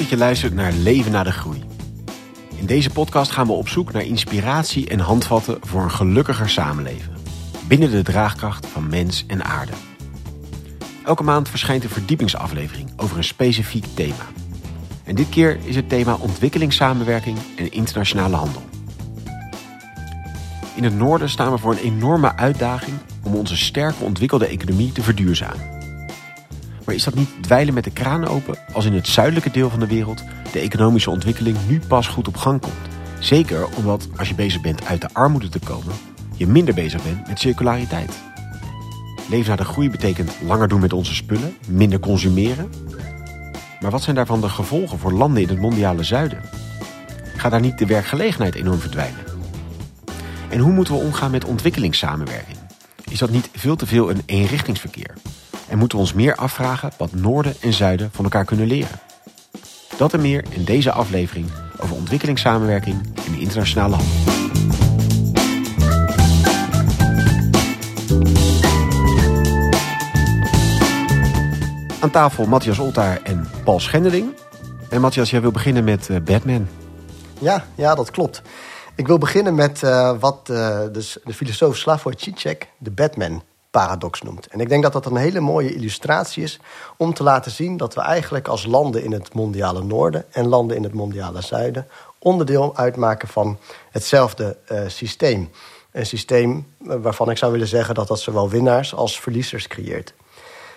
dat je luistert naar Leven na de Groei. In deze podcast gaan we op zoek naar inspiratie en handvatten voor een gelukkiger samenleven. Binnen de draagkracht van mens en aarde. Elke maand verschijnt een verdiepingsaflevering over een specifiek thema. En dit keer is het thema ontwikkelingssamenwerking en internationale handel. In het noorden staan we voor een enorme uitdaging om onze sterke ontwikkelde economie te verduurzamen. Maar is dat niet dweilen met de kraan open als in het zuidelijke deel van de wereld de economische ontwikkeling nu pas goed op gang komt? Zeker omdat als je bezig bent uit de armoede te komen, je minder bezig bent met circulariteit. Leven naar de groei betekent langer doen met onze spullen, minder consumeren. Maar wat zijn daarvan de gevolgen voor landen in het mondiale zuiden? Gaat daar niet de werkgelegenheid enorm verdwijnen? En hoe moeten we omgaan met ontwikkelingssamenwerking? Is dat niet veel te veel een eenrichtingsverkeer? En moeten we ons meer afvragen wat noorden en zuiden van elkaar kunnen leren? Dat en meer in deze aflevering over ontwikkelingssamenwerking en internationale handel. Aan tafel Matthias Oltaar en Paul Schendeling. En Matthias, jij wil beginnen met uh, Batman. Ja, ja, dat klopt. Ik wil beginnen met uh, wat uh, de, de filosoof Slavoj Žižek de Batman-paradox noemt. En ik denk dat dat een hele mooie illustratie is om te laten zien dat we eigenlijk als landen in het mondiale noorden en landen in het mondiale zuiden onderdeel uitmaken van hetzelfde uh, systeem. Een systeem waarvan ik zou willen zeggen dat dat zowel winnaars als verliezers creëert.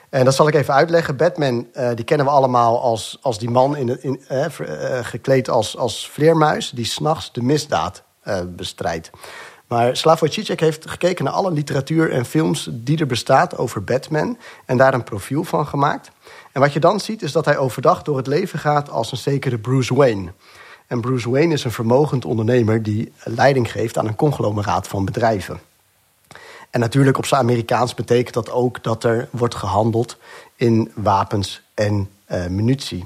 En dat zal ik even uitleggen. Batman, uh, die kennen we allemaal als, als die man in, in, gekleed als, als vleermuis... die s'nachts de misdaad bestrijdt. Maar Slavoj Žižek heeft gekeken naar alle literatuur en films die er bestaat over Batman... en daar een profiel van gemaakt. En wat je dan ziet is dat hij overdag door het leven gaat als een zekere Bruce Wayne... En Bruce Wayne is een vermogend ondernemer die leiding geeft aan een conglomeraat van bedrijven. En natuurlijk op zijn Amerikaans betekent dat ook dat er wordt gehandeld in wapens en uh, munitie.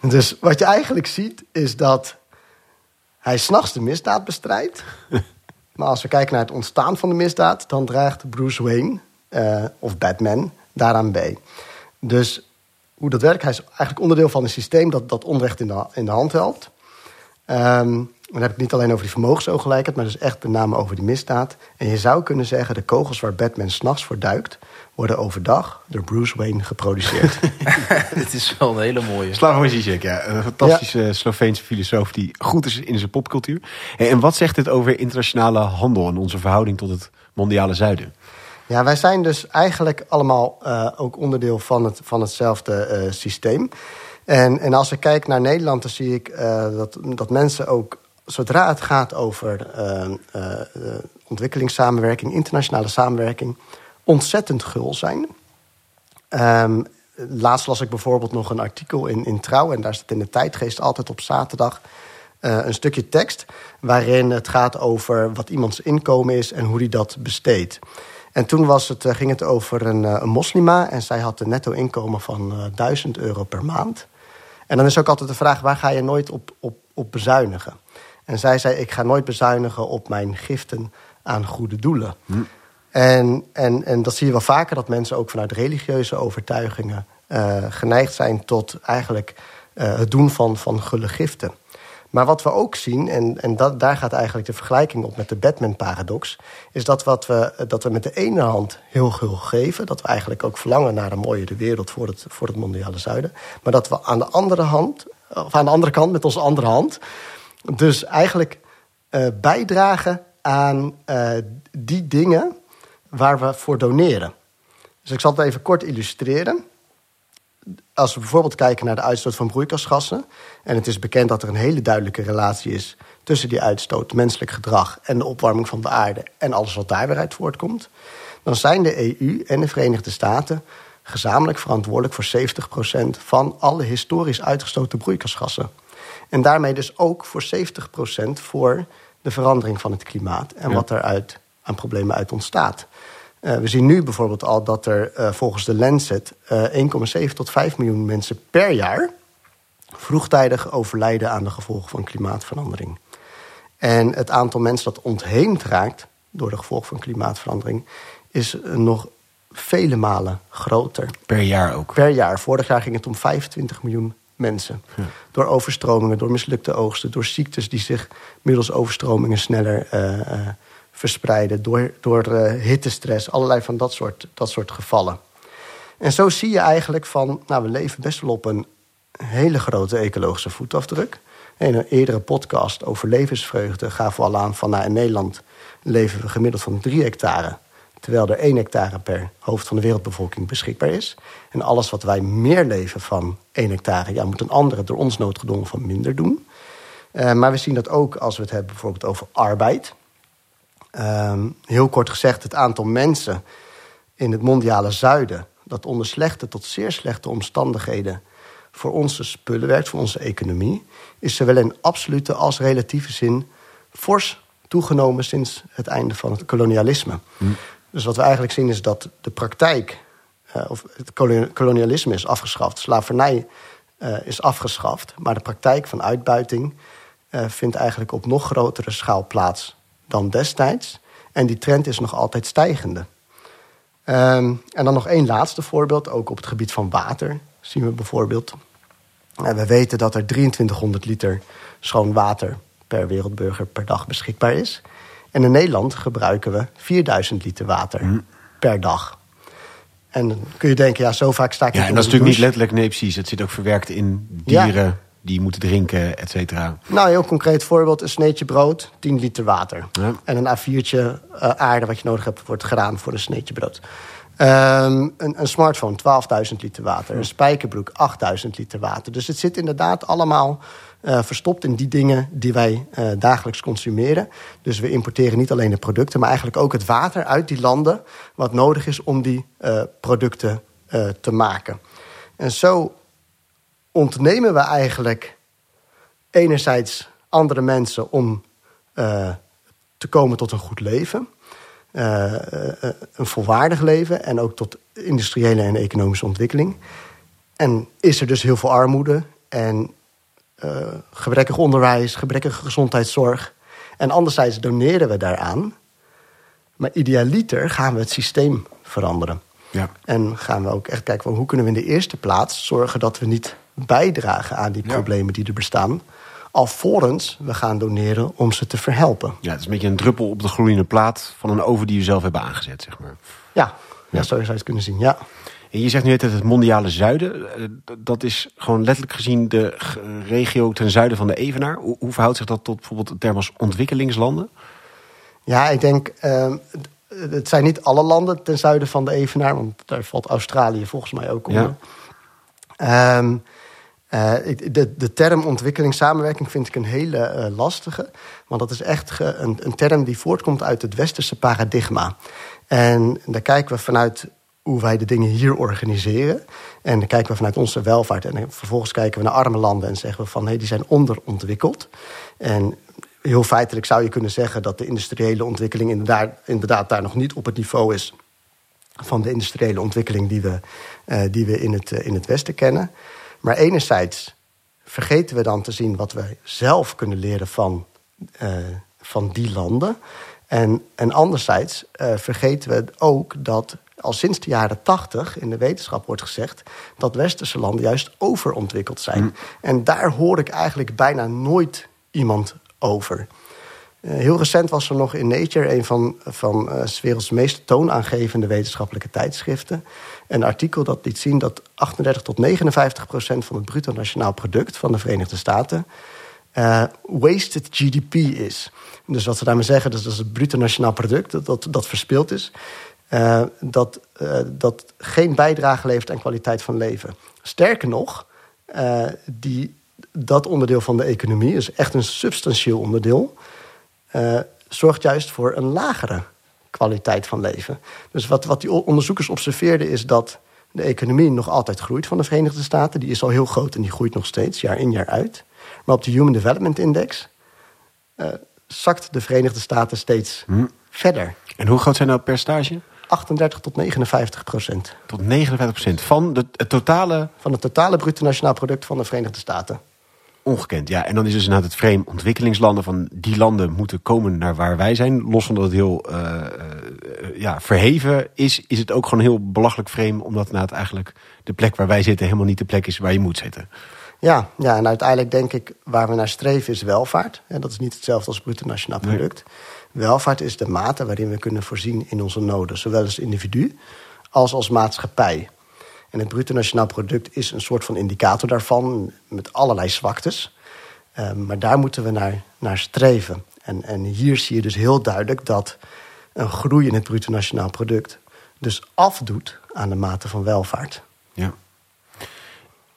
Dus wat je eigenlijk ziet is dat hij s'nachts de misdaad bestrijdt. maar als we kijken naar het ontstaan van de misdaad, dan draagt Bruce Wayne uh, of Batman daaraan bij. Dus hoe dat werkt, hij is eigenlijk onderdeel van een systeem dat, dat onrecht in de, in hand helpt. Um, dan heb ik niet alleen over die vermogensongelijkheid, maar dus echt met name over die misdaad. En je zou kunnen zeggen, de kogels waar Batman s'nachts voor duikt, worden overdag door Bruce Wayne geproduceerd. Dit is wel een hele mooie. Slavoj Žižek, ja. Een fantastische ja. Sloveense filosoof die goed is in zijn popcultuur. En wat zegt dit over internationale handel en onze verhouding tot het mondiale zuiden? Ja, wij zijn dus eigenlijk allemaal uh, ook onderdeel van, het, van hetzelfde uh, systeem. En, en als ik kijk naar Nederland, dan zie ik uh, dat, dat mensen ook zodra het gaat over uh, uh, ontwikkelingssamenwerking, internationale samenwerking, ontzettend gul zijn. Um, laatst las ik bijvoorbeeld nog een artikel in, in Trouw, en daar staat in de tijdgeest altijd op zaterdag uh, een stukje tekst waarin het gaat over wat iemands inkomen is en hoe hij dat besteedt. En toen was het, ging het over een, een moslima en zij had een netto inkomen van 1000 euro per maand. En dan is ook altijd de vraag: waar ga je nooit op, op, op bezuinigen? En zij zei: Ik ga nooit bezuinigen op mijn giften aan goede doelen. Hm. En, en, en dat zie je wel vaker, dat mensen ook vanuit religieuze overtuigingen uh, geneigd zijn tot eigenlijk uh, het doen van, van gulle giften. Maar wat we ook zien, en, en dat, daar gaat eigenlijk de vergelijking op met de Batman-paradox, is dat, wat we, dat we met de ene hand heel gul geven, dat we eigenlijk ook verlangen naar een mooiere wereld voor het, voor het mondiale zuiden, maar dat we aan de andere hand, of aan de andere kant met onze andere hand, dus eigenlijk uh, bijdragen aan uh, die dingen waar we voor doneren. Dus ik zal het even kort illustreren. Als we bijvoorbeeld kijken naar de uitstoot van broeikasgassen... en het is bekend dat er een hele duidelijke relatie is... tussen die uitstoot, menselijk gedrag en de opwarming van de aarde... en alles wat daar weer uit voortkomt... dan zijn de EU en de Verenigde Staten gezamenlijk verantwoordelijk voor 70% van alle historisch uitgestoten broeikasgassen. En daarmee dus ook voor 70% voor de verandering van het klimaat en ja. wat eruit aan problemen uit ontstaat. Uh, we zien nu bijvoorbeeld al dat er uh, volgens de Lancet uh, 1,7 tot 5 miljoen mensen per jaar vroegtijdig overlijden aan de gevolgen van klimaatverandering. En het aantal mensen dat ontheemd raakt door de gevolgen van klimaatverandering is nog vele malen groter. Per jaar ook? Per jaar. Vorig jaar ging het om 25 miljoen mensen. Door overstromingen, door mislukte oogsten, door ziektes die zich middels overstromingen sneller uh, uh, verspreiden, door, door uh, hittestress, allerlei van dat soort, dat soort gevallen. En zo zie je eigenlijk van, nou, we leven best wel op een hele grote ecologische voetafdruk. In een eerdere podcast over levensvreugde gaven we al aan van nou, in Nederland leven we gemiddeld van 3 hectare. Terwijl er 1 hectare per hoofd van de wereldbevolking beschikbaar is. En alles wat wij meer leven van 1 hectare, ja, moet een andere door ons noodgedwongen van minder doen. Uh, maar we zien dat ook als we het hebben bijvoorbeeld over arbeid. Uh, heel kort gezegd, het aantal mensen in het mondiale zuiden dat onder slechte tot zeer slechte omstandigheden voor onze spullen werkt, voor onze economie, is zowel in absolute als relatieve zin fors toegenomen sinds het einde van het kolonialisme. Hm. Dus wat we eigenlijk zien is dat de praktijk, uh, of het kolonialisme is afgeschaft, slavernij uh, is afgeschaft, maar de praktijk van uitbuiting uh, vindt eigenlijk op nog grotere schaal plaats dan destijds. En die trend is nog altijd stijgende. Um, en dan nog één laatste voorbeeld, ook op het gebied van water zien we bijvoorbeeld. We weten dat er 2300 liter schoon water per wereldburger per dag beschikbaar is. En in Nederland gebruiken we 4000 liter water mm. per dag. En dan kun je denken, ja, zo vaak sta ik Ja, en dat is natuurlijk niet letterlijk, nee, precies. Het zit ook verwerkt in dieren ja. die moeten drinken, et cetera. Nou, een heel concreet voorbeeld: een sneetje brood, 10 liter water. Ja. En een A4'tje uh, aarde wat je nodig hebt wordt gedaan voor een sneetje brood. Um, een, een, smartphone, 12.000 liter water. Een spijkerbroek, 8.000 liter water. Dus het zit inderdaad allemaal uh, verstopt in die dingen die wij uh, dagelijks consumeren. Dus we importeren niet alleen de producten, maar eigenlijk ook het water uit die landen... wat nodig is om die uh, producten te maken. En zo ontnemen we eigenlijk enerzijds andere mensen om te komen tot een goed leven... Een volwaardig leven en ook tot industriële en economische ontwikkeling. En is er dus heel veel armoede en gebrekkig onderwijs, gebrekkige gezondheidszorg. En anderzijds doneren we daaraan. Maar idealiter gaan we het systeem veranderen. Ja. En gaan we ook echt kijken van hoe kunnen we in de eerste plaats zorgen dat we niet bijdragen aan die problemen die er bestaan alvorens we gaan doneren om ze te verhelpen. Ja, het is een beetje een druppel op de gloeiende plaat van een oven die je zelf hebt aangezet, zeg maar. Ja, ja. zo zou je het kunnen zien, ja. Je zegt nu net het mondiale zuiden. Eh, dat is gewoon letterlijk gezien de regio ten zuiden van de Evenaar. Hoe verhoudt zich dat tot bijvoorbeeld de term als ontwikkelingslanden? Ja, ik denk, uh, het zijn niet alle landen ten zuiden van de Evenaar, want daar valt Australië volgens mij ook onder. Ja. Um, uh, de, de, term ontwikkelingssamenwerking vind ik een hele uh, lastige. Want dat is echt ge, een, een, term die voortkomt uit het westerse paradigma. En daar kijken we vanuit hoe wij de dingen hier organiseren. En dan kijken we vanuit onze welvaart. En vervolgens kijken we naar arme landen en zeggen we van... hé, hey, die zijn onderontwikkeld. En heel feitelijk zou je kunnen zeggen... dat de industriële ontwikkeling inderdaad, inderdaad daar nog niet op het niveau is... van de industriële ontwikkeling die we, uh, die we in, het, uh, in het Westen kennen. Maar enerzijds vergeten we dan te zien wat wij zelf kunnen leren van, uh, van die landen... En, en anderzijds vergeten we ook dat al sinds de jaren tachtig in de wetenschap wordt gezegd dat westerse landen juist overontwikkeld zijn. Mm. En daar hoor ik eigenlijk bijna nooit iemand over. Uh, heel recent was er nog in Nature, een van, van uh, werelds meest toonaangevende wetenschappelijke tijdschriften, een artikel dat liet zien dat 38 tot 59 procent van het bruto nationaal product van de Verenigde Staten uh, wasted GDP is. Dus wat ze daarmee zeggen, dus dat is het bruto nationaal product dat, dat, dat verspild is. Uh, dat, uh, dat geen bijdrage levert aan kwaliteit van leven. Sterker nog, uh, die, dat onderdeel van de economie is echt een substantieel onderdeel. zorgt juist voor een lagere kwaliteit van leven. Dus wat, wat die onderzoekers observeerden is dat de economie nog altijd groeit van de Verenigde Staten. Die is al heel groot en die groeit nog steeds, jaar in jaar uit. Maar op de Human Development Index zakt de Verenigde Staten steeds hm. verder. En hoe groot zijn nou percentage? 38 tot 59 procent. Tot 59 procent van de, het totale... Van het totale bruto nationaal product van de Verenigde Staten. Ongekend, ja. En dan is dus inderdaad het frame ontwikkelingslanden van die landen moeten komen naar waar wij zijn. Los van dat het heel uh, uh, ja, verheven is, is het ook gewoon een heel belachelijk frame. Omdat inderdaad eigenlijk de plek waar wij zitten helemaal niet de plek is waar je moet zitten. Ja, ja, en uiteindelijk denk ik waar we naar streven is welvaart. En dat is niet hetzelfde als bruto nationaal product. Welvaart is de mate waarin we kunnen voorzien in onze noden, zowel als individu als als maatschappij. En het bruto nationaal product is een soort van indicator daarvan, met allerlei zwaktes. Um, maar daar moeten we naar, naar streven. En, en hier zie je dus heel duidelijk dat een groei in het bruto nationaal product dus afdoet aan de mate van welvaart. Ja.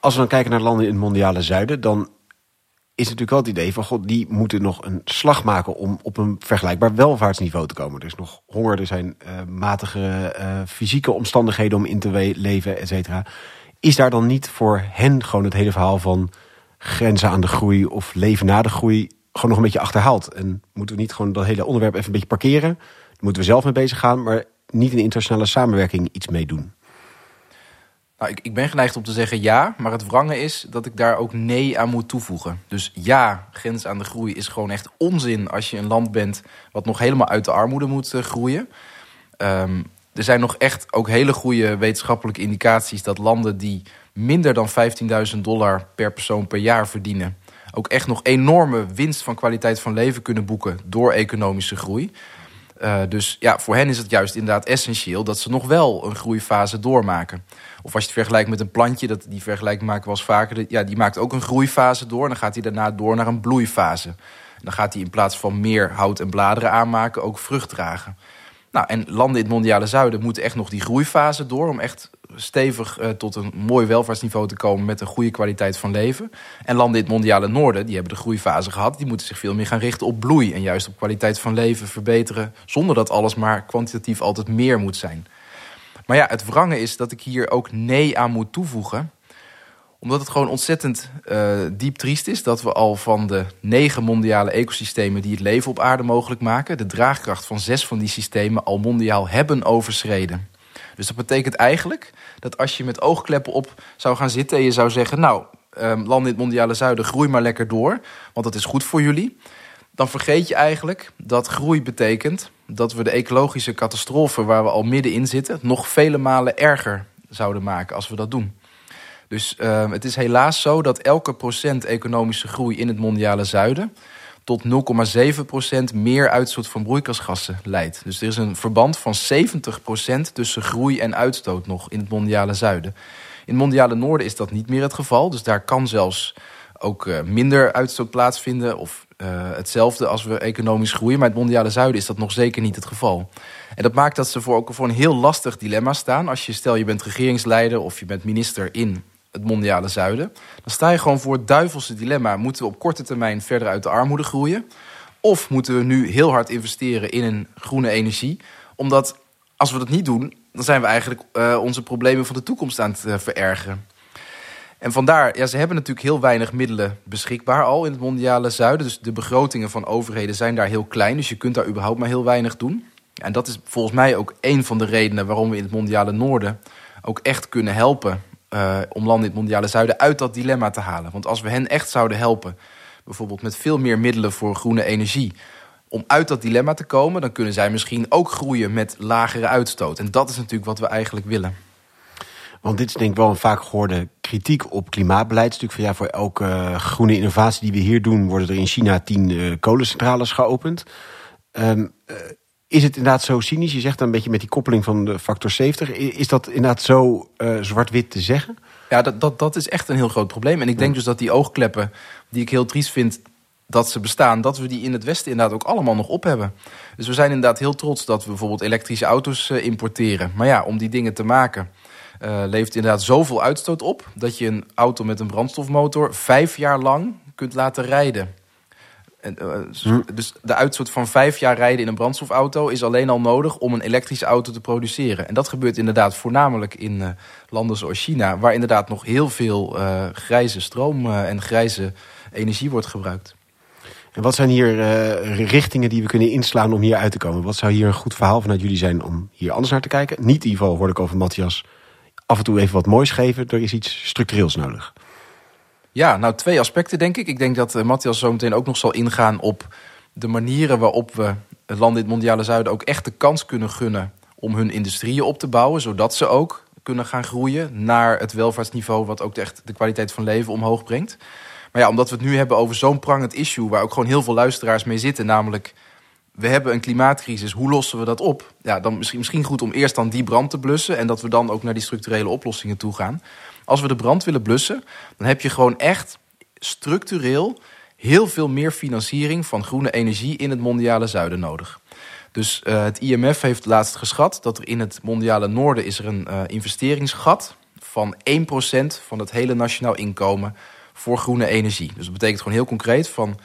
Als we dan kijken naar landen in het mondiale zuiden, dan is natuurlijk wel het idee van god, die moeten nog een slag maken om op een vergelijkbaar welvaartsniveau te komen. Er is nog honger, er zijn uh, matige uh, fysieke omstandigheden om in te leven, et cetera. Is daar dan niet voor hen gewoon het hele verhaal van grenzen aan de groei of leven na de groei gewoon nog een beetje achterhaald? En moeten we niet gewoon dat hele onderwerp even een beetje parkeren? Daar moeten we zelf mee bezig gaan, maar niet in internationale samenwerking iets mee doen? Nou, ik, ik ben geneigd om te zeggen ja, maar het wrange is dat ik daar ook nee aan moet toevoegen. Dus ja, grens aan de groei is gewoon echt onzin als je een land bent wat nog helemaal uit de armoede moet uh, groeien. Um, er zijn nog echt ook hele goede wetenschappelijke indicaties dat landen die minder dan 15.000 dollar per persoon per jaar verdienen, ook echt nog enorme winst van kwaliteit van leven kunnen boeken door economische groei. Uh, dus ja, voor hen is het juist inderdaad essentieel dat ze nog wel een groeifase doormaken. Of als je het vergelijkt met een plantje, dat, die vergelijking maken we als vaker. Ja, die maakt ook een groeifase door en dan gaat hij daarna door naar een bloeifase. Dan gaat hij in plaats van meer hout en bladeren aanmaken ook vrucht dragen. Nou, en landen in het mondiale zuiden moeten echt nog die groeifase door... om echt stevig uh, tot een mooi welvaartsniveau te komen... met een goede kwaliteit van leven. En landen in het mondiale noorden, die hebben de groeifase gehad... die moeten zich veel meer gaan richten op bloei... en juist op kwaliteit van leven verbeteren... zonder dat alles maar kwantitatief altijd meer moet zijn. Maar ja, het wrange is dat ik hier ook nee aan moet toevoegen omdat het gewoon ontzettend uh, diep triest is dat we al van de negen mondiale ecosystemen die het leven op aarde mogelijk maken, de draagkracht van zes van die systemen al mondiaal hebben overschreden. Dus dat betekent eigenlijk dat als je met oogkleppen op zou gaan zitten en je zou zeggen: Nou, um, landen in het mondiale zuiden, groei maar lekker door, want dat is goed voor jullie. Dan vergeet je eigenlijk dat groei betekent dat we de ecologische catastrofe waar we al middenin zitten nog vele malen erger zouden maken als we dat doen. Dus uh, het is helaas zo dat elke procent economische groei in het mondiale zuiden tot 0,7% meer uitstoot van broeikasgassen leidt. Dus er is een verband van 70% tussen groei en uitstoot nog in het mondiale zuiden. In het mondiale noorden is dat niet meer het geval. Dus daar kan zelfs ook uh, minder uitstoot plaatsvinden of uh, hetzelfde als we economisch groeien. Maar in het mondiale zuiden is dat nog zeker niet het geval. En dat maakt dat ze voor, ook voor een heel lastig dilemma staan. Als je stel je bent regeringsleider of je bent minister in het mondiale zuiden. Dan sta je gewoon voor het duivelse dilemma. Moeten we op korte termijn verder uit de armoede groeien? Of moeten we nu heel hard investeren in een groene energie? Omdat als we dat niet doen, dan zijn we eigenlijk uh, onze problemen van de toekomst aan het uh, verergeren. En vandaar, ja, ze hebben natuurlijk heel weinig middelen beschikbaar al in het mondiale zuiden. Dus de begrotingen van overheden zijn daar heel klein. Dus je kunt daar überhaupt maar heel weinig doen. En dat is volgens mij ook een van de redenen waarom we in het mondiale noorden ook echt kunnen helpen uh, om landen in het mondiale zuiden uit dat dilemma te halen. Want als we hen echt zouden helpen, bijvoorbeeld met veel meer middelen voor groene energie, om uit dat dilemma te komen, dan kunnen zij misschien ook groeien met lagere uitstoot. En dat is natuurlijk wat we eigenlijk willen. Want dit is denk ik wel een vaak gehoorde kritiek op klimaatbeleid. Stuk van ja, voor elke groene innovatie die we hier doen, worden er in China tien uh, kolencentrales geopend. Uh, is het inderdaad zo cynisch? Je zegt dan een beetje met die koppeling van de factor 70. Is dat inderdaad zo uh, zwart-wit te zeggen? Ja, dat, dat, dat is echt een heel groot probleem. En ik denk dus dat die oogkleppen, die ik heel triest vind dat ze bestaan, dat we die in het Westen inderdaad ook allemaal nog op hebben. Dus we zijn inderdaad heel trots dat we bijvoorbeeld elektrische auto's uh, importeren. Maar ja, om die dingen te maken, uh, levert inderdaad zoveel uitstoot op dat je een auto met een brandstofmotor vijf jaar lang kunt laten rijden. En, uh, Dus de uitstoot van vijf jaar rijden in een brandstofauto is alleen al nodig om een elektrische auto te produceren. En dat gebeurt inderdaad voornamelijk in uh, landen zoals China, waar inderdaad nog heel veel uh, grijze stroom en grijze energie wordt gebruikt. En wat zijn hier richtingen die we kunnen inslaan om hier uit te komen? Wat zou hier een goed verhaal vanuit jullie zijn om hier anders naar te kijken? Niet in ieder geval hoor ik over Matthias af en toe even wat moois geven. Er is iets structureels nodig. Ja, nou twee aspecten denk ik. Ik denk dat uh, Matthias zo meteen ook nog zal ingaan op de manieren waarop we landen in het mondiale zuiden ook echt de kans kunnen gunnen om hun industrieën op te bouwen, zodat ze ook kunnen gaan groeien naar het welvaartsniveau wat ook echt de kwaliteit van leven omhoog brengt. Maar ja, omdat we het nu hebben over zo'n prangend issue waar ook gewoon heel veel luisteraars mee zitten, namelijk we hebben een klimaatcrisis, hoe lossen we dat op? Ja, dan misschien, misschien goed om eerst dan die brand te blussen en dat we dan ook naar die structurele oplossingen toe gaan. Als we de brand willen blussen, dan heb je gewoon echt structureel heel veel meer financiering van groene energie in het mondiale zuiden nodig. Dus uh, het IMF heeft laatst geschat dat er in het mondiale noorden is er een uh, investeringsgat van 1% van het hele nationaal inkomen voor groene energie. Dus dat betekent gewoon heel concreet van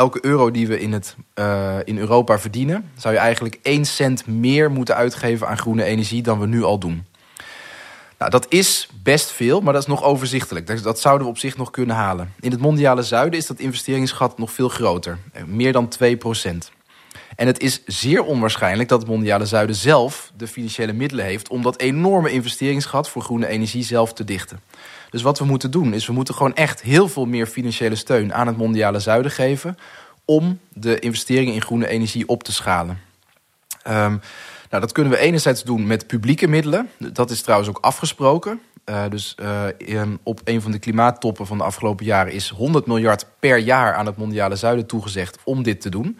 elke euro die we in, het, uh, in Europa verdienen, zou je eigenlijk 1 cent meer moeten uitgeven aan groene energie dan we nu al doen. Nou, dat is best veel, maar dat is nog overzichtelijk. Dat zouden we op zich nog kunnen halen. In het mondiale zuiden is dat investeringsgat nog veel groter. Meer dan 2 procent. En het is zeer onwaarschijnlijk dat het mondiale zuiden zelf de financiële middelen heeft om dat enorme investeringsgat voor groene energie zelf te dichten. Dus wat we moeten doen is we moeten gewoon echt heel veel meer financiële steun aan het mondiale zuiden geven om de investeringen in groene energie op te schalen. Um, nou, dat kunnen we enerzijds doen met publieke middelen. Dat is trouwens ook afgesproken. Uh, dus uh, op een van de klimaattoppen van de afgelopen jaren is 100 miljard per jaar aan het mondiale zuiden toegezegd om dit te doen.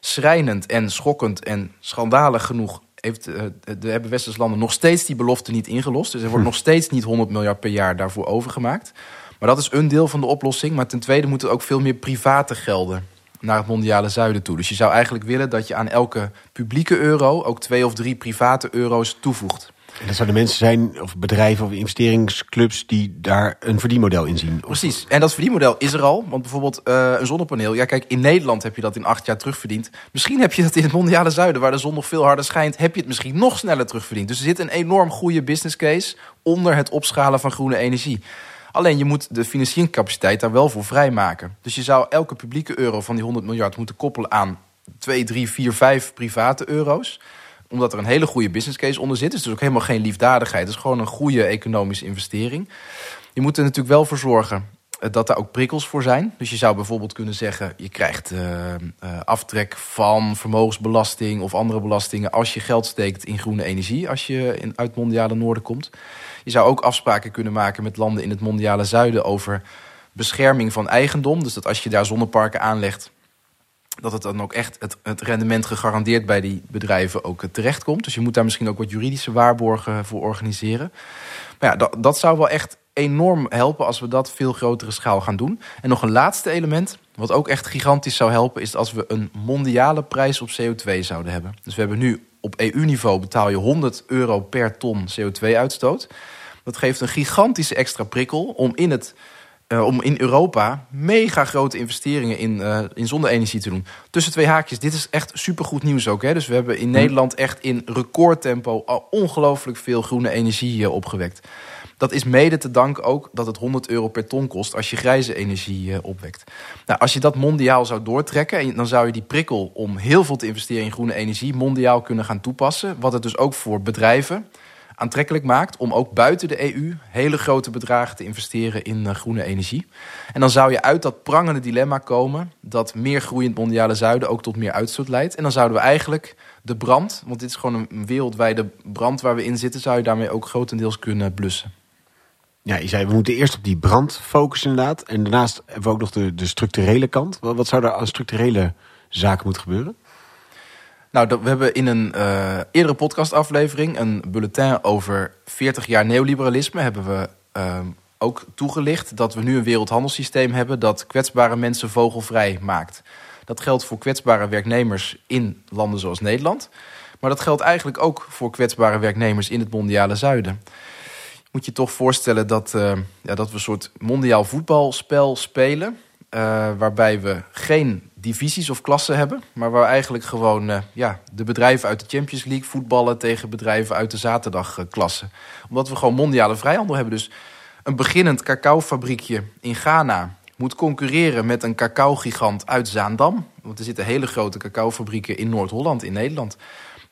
Schrijnend en schokkend en schandalig genoeg heeft, uh, de hebben westerse landen nog steeds die belofte niet ingelost. Dus er wordt hm. nog steeds niet 100 miljard per jaar daarvoor overgemaakt. Maar dat is een deel van de oplossing. Maar ten tweede moet er ook veel meer private gelden naar het mondiale zuiden toe. Dus je zou eigenlijk willen dat je aan elke publieke euro ook twee of drie private euro's toevoegt. En dat zouden mensen zijn, of bedrijven of investeringsclubs die daar een verdienmodel in zien. Precies, en dat verdienmodel is er al. Want bijvoorbeeld uh, een zonnepaneel. Ja, kijk, in Nederland heb je dat in acht jaar terugverdiend. Misschien heb je dat in het mondiale zuiden, waar de zon nog veel harder schijnt, heb je het misschien nog sneller terugverdiend. Dus er zit een enorm goede business case onder het opschalen van groene energie. Alleen je moet de financieringscapaciteit daar wel voor vrijmaken. Dus je zou elke publieke euro van die 100 miljard moeten koppelen aan 2, 3, 4, 5 private euro's omdat er een hele goede business case onder zit. Dus het ook helemaal geen liefdadigheid. Het is gewoon een goede economische investering. Je moet er natuurlijk wel voor zorgen eh, dat daar ook prikkels voor zijn. Dus je zou bijvoorbeeld kunnen zeggen: je krijgt uh, uh, aftrek van vermogensbelasting of andere belastingen als je geld steekt in groene energie, als je in, uit mondiale noorden komt. Je zou ook afspraken kunnen maken met landen in het mondiale zuiden over bescherming van eigendom. Dus dat als je daar zonneparken aanlegt, dat het dan ook echt het, rendement gegarandeerd bij die bedrijven ook terechtkomt. Dus je moet daar misschien ook wat juridische waarborgen voor organiseren. Maar ja, dat, dat zou wel echt enorm helpen als we dat veel grotere schaal gaan doen. En nog een laatste element, wat ook echt gigantisch zou helpen, is als we een mondiale prijs op CO2 zouden hebben. Dus we hebben nu op EU-niveau betaal je 100 euro per ton CO2-uitstoot. Dat geeft een gigantische extra prikkel om in het uh, om in Europa mega grote investeringen in, uh, in zonne-energie te doen. Tussen twee haakjes, dit is echt supergoed nieuws ook. Hè? Dus we hebben in hm. Nederland echt in recordtempo al ongelooflijk veel groene energie uh, opgewekt. Dat is mede te danken ook dat het 100 euro per ton kost als je grijze energie opwekt. Nou, als je dat mondiaal zou doortrekken, dan zou je die prikkel om heel veel te investeren in groene energie mondiaal kunnen gaan toepassen. Wat het dus ook voor bedrijven aantrekkelijk maakt om ook buiten de EU hele grote bedragen te investeren in uh, groene energie. En dan zou je uit dat prangende dilemma komen dat meer groei in het mondiale zuiden ook tot meer uitstoot leidt. En dan zouden we eigenlijk de brand, want dit is gewoon een wereldwijde brand waar we in zitten, zou je daarmee ook grotendeels kunnen blussen. Ja, je zei we moeten eerst op die brand focussen inderdaad. En daarnaast hebben we ook nog de, de structurele kant. Wat zou er aan structurele zaken moeten gebeuren? Nou, we hebben in een uh, eerdere podcastaflevering een bulletin over 40 jaar neoliberalisme hebben we uh, ook toegelicht dat we nu een wereldhandelssysteem hebben dat kwetsbare mensen vogelvrij maakt. Dat geldt voor kwetsbare werknemers in landen zoals Nederland. Maar dat geldt eigenlijk ook voor kwetsbare werknemers in het mondiale zuiden. Moet je toch voorstellen dat, uh, ja, dat we een soort mondiaal voetbalspel spelen. Uh, waarbij we geen divisies of klassen hebben. Maar waar eigenlijk gewoon uh, ja, de bedrijven uit de Champions League voetballen tegen bedrijven uit de zaterdagklasse. Omdat we gewoon mondiale vrijhandel hebben. Dus een beginnend cacaofabriekje in Ghana moet concurreren met een cacao-gigant uit Zaandam. Want er zitten hele grote cacaofabrieken in Noord-Holland, in Nederland.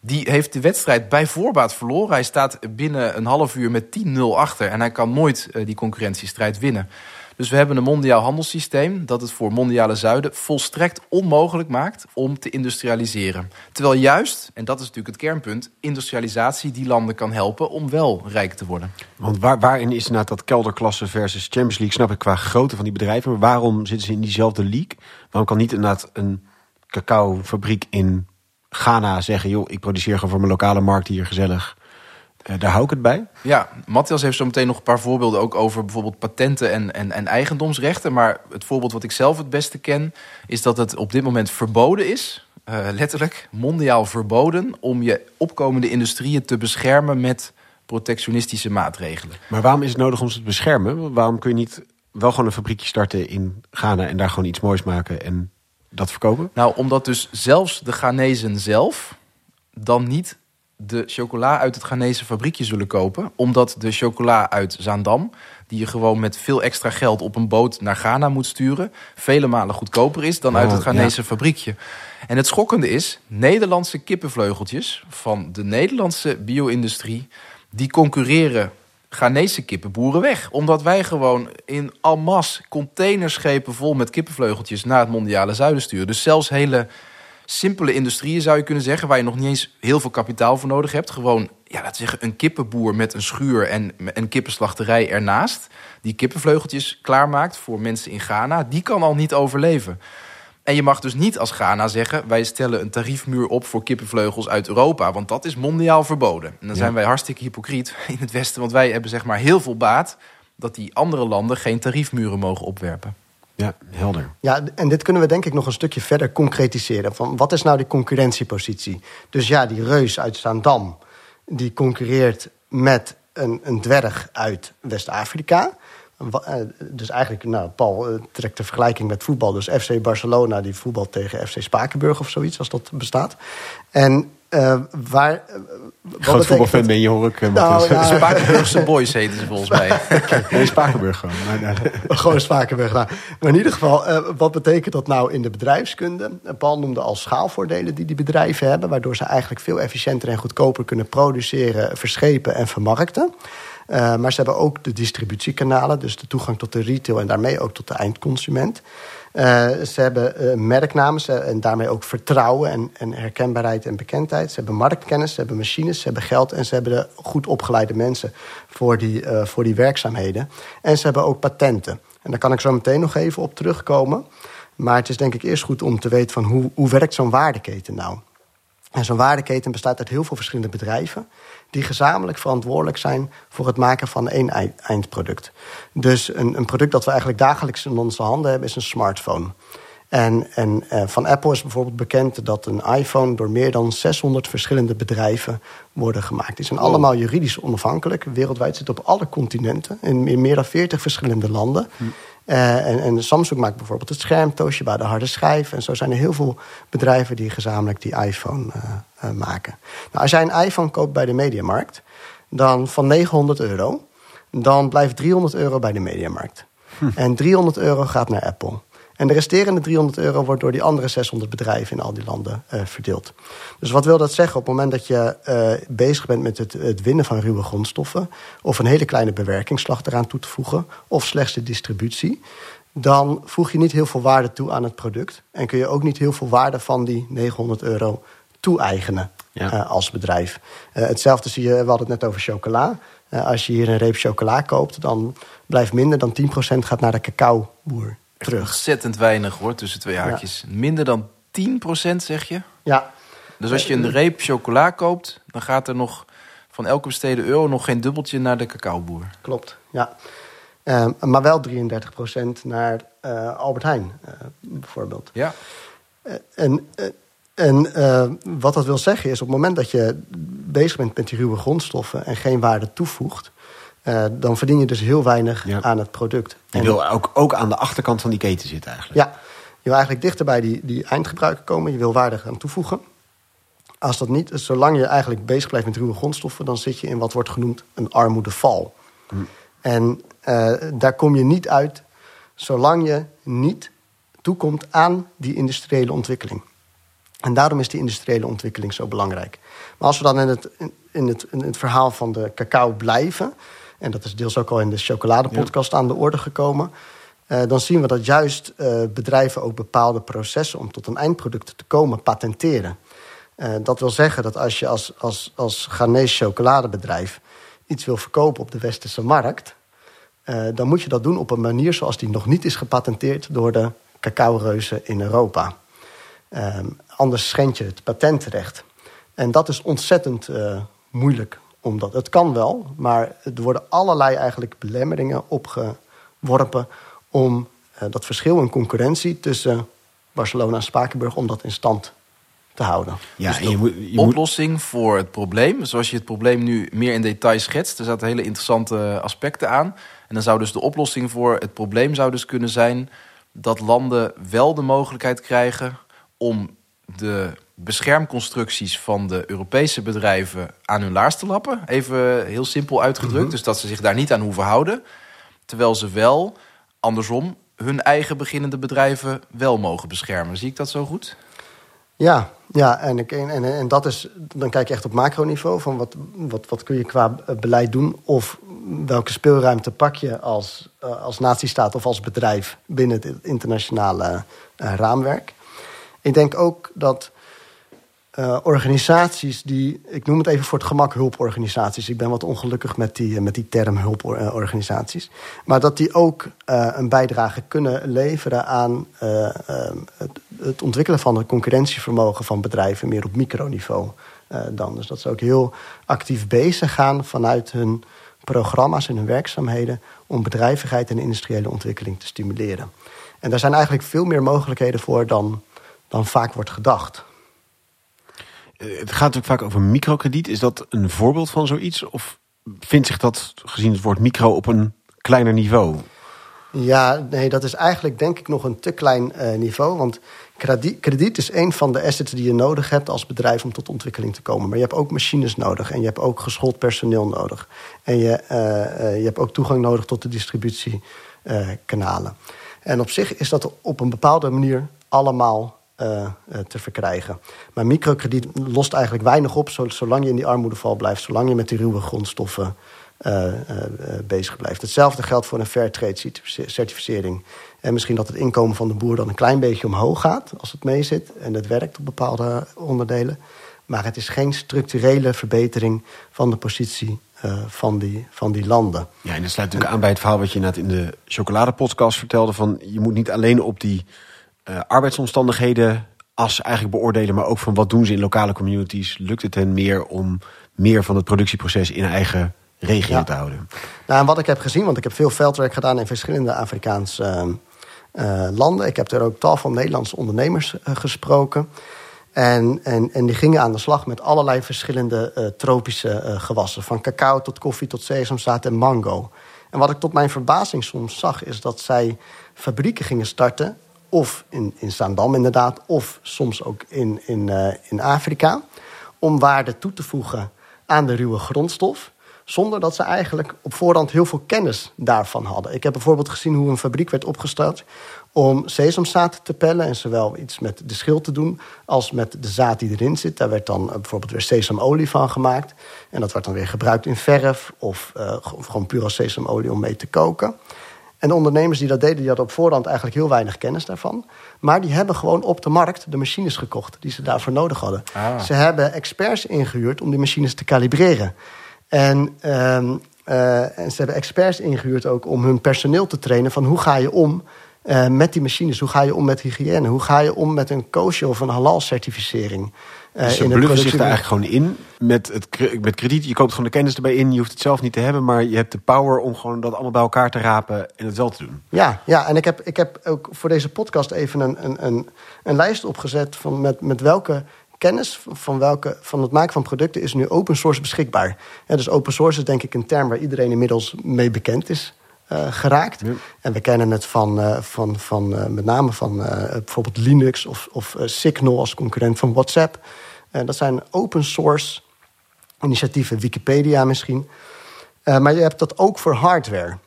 Die heeft de wedstrijd bij voorbaat verloren. Hij staat binnen een half uur met 10-0 achter. En hij kan nooit uh, die concurrentiestrijd winnen. Dus we hebben een mondiaal handelssysteem dat het voor mondiale zuiden volstrekt onmogelijk maakt om te industrialiseren. Terwijl juist, en dat is natuurlijk het kernpunt, industrialisatie die landen kan helpen om wel rijk te worden. Want waar, waarin is inderdaad dat kelderklasse versus Champions League, snap ik qua grootte van die bedrijven. Maar waarom zitten ze in diezelfde league? Waarom kan niet inderdaad een cacaofabriek in Ghana zeggen: joh, ik produceer gewoon voor mijn lokale markt hier gezellig. Uh, daar hou ik het bij. Ja, Matthias heeft zo meteen nog een paar voorbeelden ook over bijvoorbeeld patenten en, en, en eigendomsrechten. Maar het voorbeeld wat ik zelf het beste ken, is dat het op dit moment verboden is. Uh, letterlijk mondiaal verboden om je opkomende industrieën te beschermen met protectionistische maatregelen. Maar waarom is het nodig om ze te beschermen? Waarom kun je niet wel gewoon een fabriekje starten in Ghana en daar gewoon iets moois maken en dat verkopen? Nou, omdat dus zelfs de Ghanese zelf dan niet de chocola uit het Ghanese fabriekje zullen kopen. Omdat de chocola uit Zaandam, die je gewoon met veel extra geld op een boot naar Ghana moet sturen, vele malen goedkoper is dan uit het Ghanese fabriekje. En het schokkende is, Nederlandse kippenvleugeltjes van de Nederlandse bio-industrie, die concurreren Ghanese kippenboeren weg. Omdat wij gewoon in almas containerschepen vol met kippenvleugeltjes naar het mondiale zuiden sturen. Dus zelfs hele simpele industrieën zou je kunnen zeggen, waar je nog niet eens heel veel kapitaal voor nodig hebt. Gewoon, ja, laten we zeggen, een kippenboer met een schuur en een kippenslachterij ernaast. Die kippenvleugeltjes klaarmaakt voor mensen in Ghana. Die kan al niet overleven. En je mag dus niet als Ghana zeggen: wij stellen een tariefmuur op voor kippenvleugels uit Europa, want dat is mondiaal verboden. En dan zijn wij hartstikke hypocriet in het Westen, want wij hebben zeg maar heel veel baat dat die andere landen geen tariefmuren mogen opwerpen. Ja, helder. Ja, en dit kunnen we denk ik nog een stukje verder concretiseren. Van wat is nou die concurrentiepositie? Dus ja, die reus uit Zaandam, die concurreert met een, een dwerg uit West-Afrika. Eh, dus eigenlijk, nou, Paul eh, trekt de vergelijking met voetbal. Dus FC Barcelona die voetbal tegen FC Spakenburg of zoiets, als dat bestaat. En uh, waar. Groot voetbalfan ben je, hoor ik. Nou, ja, Spakenburgse boys heten ze volgens mij. nee, Spakenburg gewoon. gewoon Spakenburg. Nou. Maar in ieder geval, uh, wat betekent dat nou in de bedrijfskunde? Paul noemde al schaalvoordelen die die bedrijven hebben... waardoor ze eigenlijk veel efficiënter en goedkoper kunnen produceren... verschepen en vermarkten. Uh, maar ze hebben ook de distributiekanalen, dus de toegang tot de retail en daarmee ook tot de eindconsument. Uh, ze hebben uh, merknamen en daarmee ook vertrouwen en, en, herkenbaarheid en bekendheid. Ze hebben marktkennis, ze hebben machines, ze hebben geld en ze hebben de goed opgeleide mensen voor die, voor die werkzaamheden. En ze hebben ook patenten. En daar kan ik zo meteen nog even op terugkomen. Maar het is denk ik eerst goed om te weten van hoe, hoe werkt zo'n waardeketen nou? En zo'n waardeketen bestaat uit heel veel verschillende bedrijven die gezamenlijk verantwoordelijk zijn voor het maken van één eindproduct. Dus een, een product dat we eigenlijk dagelijks in onze handen hebben, is een smartphone. En, en uh, van Apple is bijvoorbeeld bekend dat een iPhone door meer dan 600 verschillende bedrijven worden gemaakt. Die zijn allemaal juridisch onafhankelijk. Wereldwijd zit op alle continenten, in meer dan 40 verschillende landen. Hm. Uh, en, en, Samsung maakt bijvoorbeeld het schermtoosje bij de harde schijf. En zo zijn er heel veel bedrijven die gezamenlijk die iPhone uh, uh, maken. Nou, als jij een iPhone koopt bij de Mediamarkt, dan van 900 euro, dan blijft 300 euro bij de Mediamarkt. Hm. En 300 euro gaat naar Apple. En de resterende 300 euro wordt door die andere 600 bedrijven in al die landen uh, verdeeld. Dus wat wil dat zeggen? Op het moment dat je uh, bezig bent met het, het, winnen van ruwe grondstoffen, of een hele kleine bewerkingsslag eraan toe te voegen, of slechts de distributie, dan voeg je niet heel veel waarde toe aan het product. En kun je ook niet heel veel waarde van die 900 euro toe-eigenen ja. uh, als bedrijf. hetzelfde zie je, we hadden het net over chocola. als je hier een reep chocola koopt, dan blijft minder dan 10% gaat naar de cacaoboer terug. Ontzettend weinig hoor, tussen twee haakjes. Minder dan 10% zeg je? Ja. Dus als je een reep chocola koopt, dan gaat er nog van elke besteden euro nog geen dubbeltje naar de cacaoboer. Klopt, ja. Uh, maar wel 33% naar uh, Albert Heijn, uh, bijvoorbeeld. Ja. en en wat dat wil zeggen is, op het moment dat je bezig bent met die ruwe grondstoffen en geen waarde toevoegt, uh, dan verdien je dus heel weinig aan het product. Je wil ook, ook aan de achterkant van die keten zitten eigenlijk. Ja, je wil eigenlijk dichter bij die, die eindgebruiker komen. Je wil waarde gaan toevoegen. Als dat niet, zolang je eigenlijk bezig blijft met ruwe grondstoffen... dan zit je in wat wordt genoemd een armoedeval. Hm. En uh, daar kom je niet uit zolang je niet toekomt aan die industriële ontwikkeling. En daarom is die industriële ontwikkeling zo belangrijk. Maar als we dan in het, in het, in het verhaal van de cacao blijven... En dat is deels ook al in de chocoladepodcast ja. aan de orde gekomen. Uh, dan zien we dat juist uh, bedrijven ook bepaalde processen om tot een eindproduct te komen patenteren. Uh, dat wil zeggen dat als je als, als, als Ghanese chocoladebedrijf iets wil verkopen op de westerse markt, dan moet je dat doen op een manier zoals die nog niet is gepatenteerd door de cacao-reuzen in Europa. anders schend je het patentrecht. En dat is ontzettend moeilijk omdat het kan wel, maar er worden allerlei eigenlijk belemmeringen opgeworpen om uh, dat verschil in concurrentie tussen Barcelona en Spakenburg om dat in stand te houden. Ja, dus de je moet, je oplossing moet... voor het probleem, zoals je het probleem nu meer in detail schetst, er zaten hele interessante aspecten aan. En dan zou dus de oplossing voor het probleem zou dus kunnen zijn dat landen wel de mogelijkheid krijgen om de beschermconstructies van de Europese bedrijven aan hun laars te lappen. Even heel simpel uitgedrukt. Mhm. Dus dat ze zich daar niet aan hoeven houden. Terwijl ze wel, andersom, hun eigen beginnende bedrijven wel mogen beschermen. Zie ik dat zo goed? Ja, ja en, en, en dat is, dan kijk je echt op macroniveau van wat, wat, wat kun je qua beleid doen. Of welke speelruimte pak je als, uh, als natiestaat of als bedrijf binnen het internationale uh, raamwerk. Ik denk ook dat uh, organisaties die, ik noem het even voor het gemak hulporganisaties. Ik ben wat ongelukkig met die, eh, met die term hulporganisaties. Maar dat die ook uh, een bijdrage kunnen leveren aan het, het, ontwikkelen van het concurrentievermogen van bedrijven meer op microniveau dan. Dus dat ze ook heel actief bezig gaan vanuit hun programma's en hun werkzaamheden om bedrijvigheid en industriële ontwikkeling te stimuleren. En daar zijn eigenlijk veel meer mogelijkheden voor dan, dan vaak wordt gedacht. Eh, het gaat natuurlijk vaak over microkrediet. Is dat een voorbeeld van zoiets? Of vindt zich dat, gezien het woord micro, op een kleiner niveau? Ja, nee, dat is eigenlijk denk ik nog een te klein uh, niveau. Want krediet, is een van de assets die je nodig hebt als bedrijf om tot ontwikkeling te komen. Maar je hebt ook machines nodig en je hebt ook geschoold personeel nodig. En je, uh, je hebt ook toegang nodig tot de distributiekanalen. en op zich is dat op een bepaalde manier allemaal te verkrijgen. Maar microkrediet lost eigenlijk weinig op zolang je in die armoedeval blijft, zolang je met die ruwe grondstoffen uh, bezig blijft. Hetzelfde geldt voor een fair trade certificering. En misschien dat het inkomen van de boer dan een klein beetje omhoog gaat als het meezit en het werkt op bepaalde onderdelen. Maar het is geen structurele verbetering van de positie van, die, van die landen. Ja, en dat sluit natuurlijk aan bij het verhaal wat je net in de chocoladepodcast vertelde. Van je moet niet alleen op die uh, arbeidsomstandigheden as eigenlijk beoordelen, maar ook van wat doen ze in lokale communities. Lukt het hen meer om meer van het productieproces in eigen regio te houden? Nou, en wat ik heb gezien, want ik heb veel veldwerk gedaan in verschillende Afrikaanse uh, landen. Ik heb er ook tal van Nederlandse ondernemers gesproken. En, en, en die gingen aan de slag met allerlei verschillende tropische gewassen. Van cacao tot koffie tot sesamzaad en mango. En wat ik tot mijn verbazing soms zag, is dat zij fabrieken gingen starten of in, in inderdaad, of soms ook in, in, uh, in Afrika, om waarde toe te voegen aan de ruwe grondstof, zonder dat ze eigenlijk op voorhand heel veel kennis daarvan hadden. Ik heb bijvoorbeeld gezien hoe een fabriek werd opgestart om sesamzaad te pellen en zowel iets met de schil te doen als met de zaad die erin zit. Daar werd dan uh, bijvoorbeeld weer sesamolie van gemaakt en dat werd dan weer gebruikt in verf of, of gewoon puur als sesamolie om mee te koken. En de ondernemers die dat deden, die hadden op voorhand eigenlijk heel weinig kennis daarvan. Maar die hebben gewoon op de markt de machines gekocht die ze daarvoor nodig hadden. Ah. Ze hebben experts ingehuurd om die machines te kalibreren. En, uh, uh, en ze hebben experts ingehuurd ook om hun personeel te trainen van hoe ga je om uh, met die machines. Hoe ga je om met hygiëne? Hoe ga je om met een kosher of een halal-certificering? Uh, dus ze bluffen zich er eigenlijk gewoon in met, het, met krediet. Je koopt gewoon de kennis erbij in. Je hoeft het zelf niet te hebben, maar je hebt de power om gewoon dat allemaal bij elkaar te rapen en het wel te doen. Ja, ja en ik heb, ik heb ook voor deze podcast even een, een, een, een lijst opgezet van met, met welke kennis van, welke, van het maken van producten is nu open source beschikbaar. Dus open source is denk ik een term waar iedereen inmiddels mee bekend is. Uh, geraakt. En we kennen het van, uh, van, van uh, met name van bijvoorbeeld Linux of, of Signal als concurrent van WhatsApp. dat zijn open source initiatieven, Wikipedia misschien. maar je hebt dat ook voor hardware.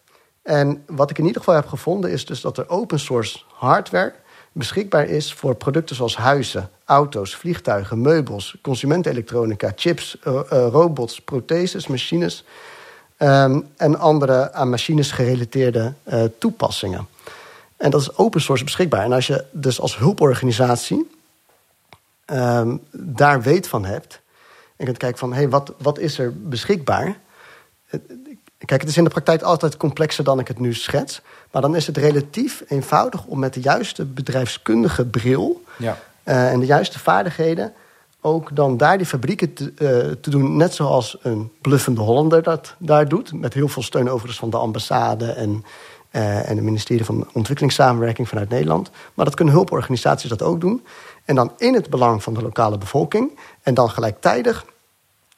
En wat ik in ieder geval heb gevonden is dus dat er open source hardware beschikbaar is voor producten zoals huizen, auto's, vliegtuigen, meubels, consumentenelektronica, chips, robots, protheses, machines um, en andere aan machines gerelateerde uh, toepassingen. En dat is open source beschikbaar. En als je dus als hulporganisatie ehm, daar weet van hebt... en kunt kijken van, hé, hey, wat, wat is er beschikbaar... Kijk, het is in de praktijk altijd complexer dan ik het nu schets. Maar dan is het relatief eenvoudig om met de juiste bedrijfskundige bril ja. uh, en de juiste vaardigheden ook dan daar die fabrieken te, uh, te, doen, net zoals een bluffende Hollander dat daar doet. Met heel veel steun overigens van de ambassade en, uh, en het ministerie van Ontwikkelingssamenwerking vanuit Nederland. Maar dat kunnen hulporganisaties dat ook doen. En dan in het belang van de lokale bevolking. En dan gelijktijdig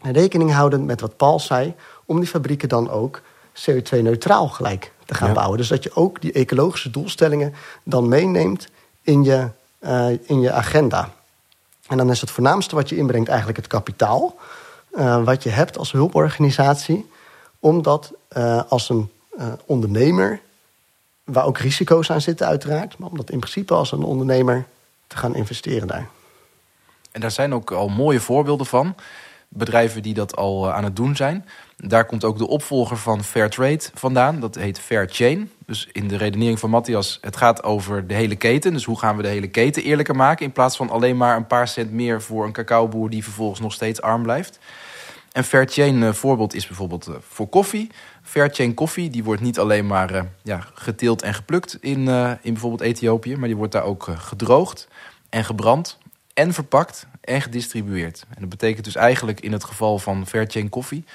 rekening houden met wat Paul zei om die fabrieken dan ook CO2-neutraal gelijk te gaan bouwen. Dus dat je ook die ecologische doelstellingen dan meeneemt in je, uh, in je agenda. En dan is het voornaamste wat je inbrengt eigenlijk het kapitaal. Uh, wat je hebt als hulporganisatie. Om dat uh, als een ondernemer, waar ook risico's aan zitten uiteraard... maar om dat in principe als een ondernemer te gaan investeren daar. En daar zijn ook al mooie voorbeelden van bedrijven die dat al aan het doen zijn. Daar komt ook de opvolger van Fairtrade vandaan. Dat heet Fairchain. Dus in de redenering van Matthias, het gaat over de hele keten. Dus hoe gaan we de hele keten eerlijker maken... in plaats van alleen maar een paar cent meer voor een cacaoboer... die vervolgens nog steeds arm blijft. En Fairchain uh, voorbeeld is bijvoorbeeld uh, voor koffie. Fairchain koffie die wordt niet alleen maar uh, ja, geteeld en geplukt in, in bijvoorbeeld Ethiopië... maar die wordt daar ook gedroogd en gebrand en verpakt en gedistribueerd. En dat betekent dus eigenlijk in het geval van Fairchain koffie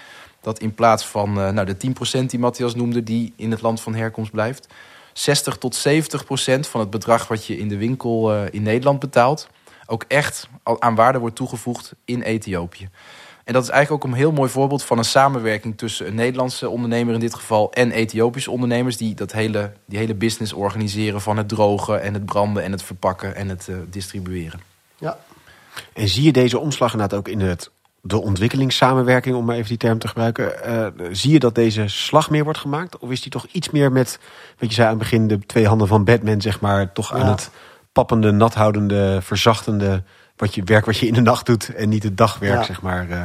dat in plaats van uh, nou, de 10% die Matthias noemde, die in het land van herkomst blijft, 60 tot 70% van het bedrag wat je in de winkel uh, in Nederland betaalt, ook echt aan waarde wordt toegevoegd in Ethiopië. En dat is eigenlijk ook een heel mooi voorbeeld van een samenwerking tussen een Nederlandse ondernemer in dit geval en Ethiopische ondernemers die dat hele, die hele business organiseren van het drogen en het branden en het verpakken en het uh, distribueren. Ja. En zie je deze omslag inderdaad ook in het de ontwikkelingssamenwerking, om maar even die term te gebruiken. Uh, zie je dat deze slag meer wordt gemaakt? Of is die toch iets meer met, wat je zei aan het begin, de twee handen van Batman, zeg maar, toch aan het pappende, nathoudende, verzachtende wat je, werk wat je in de nacht doet en niet het dagwerk, zeg maar. Uh,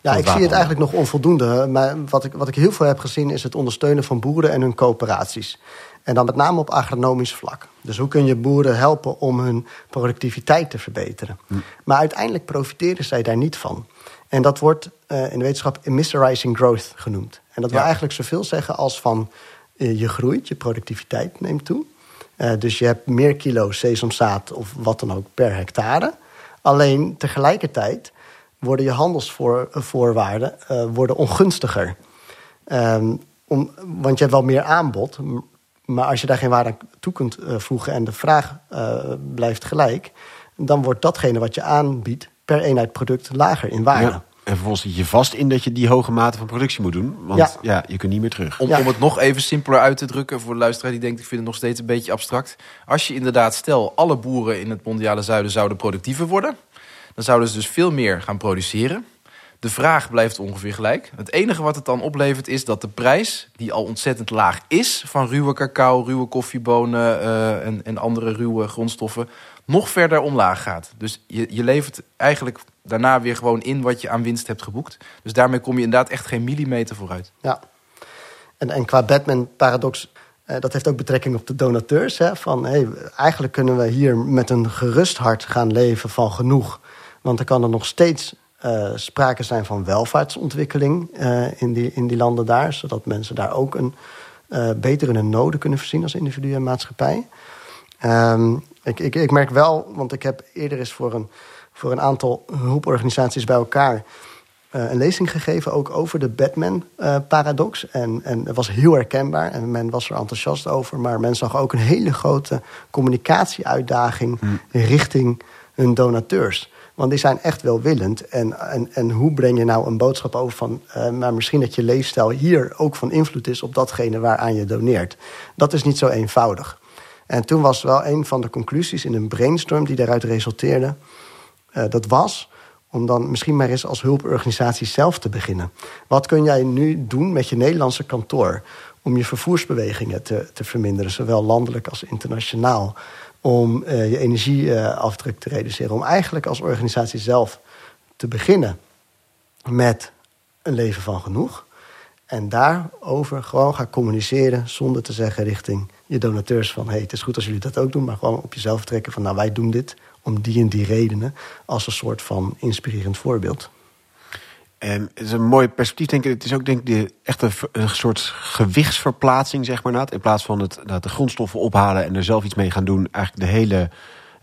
ja, ik zie het eigenlijk nog onvoldoende. Maar wat ik, wat ik heel veel heb gezien is het ondersteunen van boeren en hun coöperaties. En dan met name op agronomisch vlak. Dus hoe kun je boeren helpen om hun productiviteit te verbeteren? Hm. Maar uiteindelijk profiteren zij daar niet van. En dat wordt uh, in de wetenschap immiserizing growth genoemd. En dat wil eigenlijk zoveel zeggen als van uh, je groeit, je productiviteit neemt toe. Uh, dus je hebt meer kilo sesamzaad of wat dan ook per hectare. Alleen tegelijkertijd worden je handelsvoorwaarden worden ongunstiger. Um, om, want je hebt wel meer aanbod, maar als je daar geen waarde toe kunt voegen en de vraag blijft gelijk, dan wordt datgene wat je aanbiedt per eenheid product lager in waarde. Ja. En vervolgens zit je vast in dat je die hoge mate van productie moet doen. Want ja, ja je kunt niet meer terug. Om, om het nog even simpeler uit te drukken voor de luisteraar die denkt... ik vind het nog steeds een beetje abstract. Als je inderdaad, stel alle boeren in het mondiale zuiden zouden productiever worden... dan zouden ze dus veel meer gaan produceren. De vraag blijft ongeveer gelijk. Het enige wat het dan oplevert is dat de prijs, die al ontzettend laag is... van ruwe cacao, ruwe koffiebonen uh, en, en andere ruwe grondstoffen nog verder omlaag gaat. Dus je, je levert eigenlijk daarna weer gewoon in wat je aan winst hebt geboekt. Dus daarmee kom je inderdaad echt geen millimeter vooruit. Ja, en, en qua Batman-paradox, eh, dat heeft ook betrekking op de donateurs. Hè? Van, hey, eigenlijk kunnen we hier met een gerust hart gaan leven van genoeg. Want er kan er nog steeds uh, sprake zijn van welvaartsontwikkeling uh, in, die, in die landen daar. Zodat mensen daar ook een, uh, beter hun noden kunnen voorzien als individu en maatschappij. Um, ik, ik, ik merk wel, want ik heb eerder eens voor een, voor een aantal hulporganisaties bij elkaar uh, een lezing gegeven, ook over de Batman-paradox. Uh, en, en het was heel herkenbaar en men was er enthousiast over. Maar men zag ook een hele grote communicatieuitdaging hmm. richting hun donateurs. Want die zijn echt welwillend. En, en, en hoe breng je nou een boodschap over van... Uh, maar misschien dat je leefstijl hier ook van invloed is... op datgene waaraan je doneert. Dat is niet zo eenvoudig. En toen was wel een van de conclusies in een brainstorm die daaruit resulteerde. Uh, dat was om dan misschien maar eens als hulporganisatie zelf te beginnen. Wat kun jij nu doen met je Nederlandse kantoor om je vervoersbewegingen te, te verminderen, zowel landelijk als internationaal? Om uh, je energieafdruk te reduceren. Om eigenlijk als organisatie zelf te beginnen met een leven van genoeg. En daarover gewoon gaan communiceren zonder te zeggen richting je donateurs van... hey, het is goed als jullie dat ook doen, maar gewoon op jezelf trekken van... nou, wij doen dit om die en die redenen als een soort van inspirerend voorbeeld. En het is een mooi perspectief, denk ik. Het is ook denk ik de, echt een, soort gewichtsverplaatsing, zeg maar. In plaats van het, dat de grondstoffen ophalen en er zelf iets mee gaan doen. Eigenlijk de hele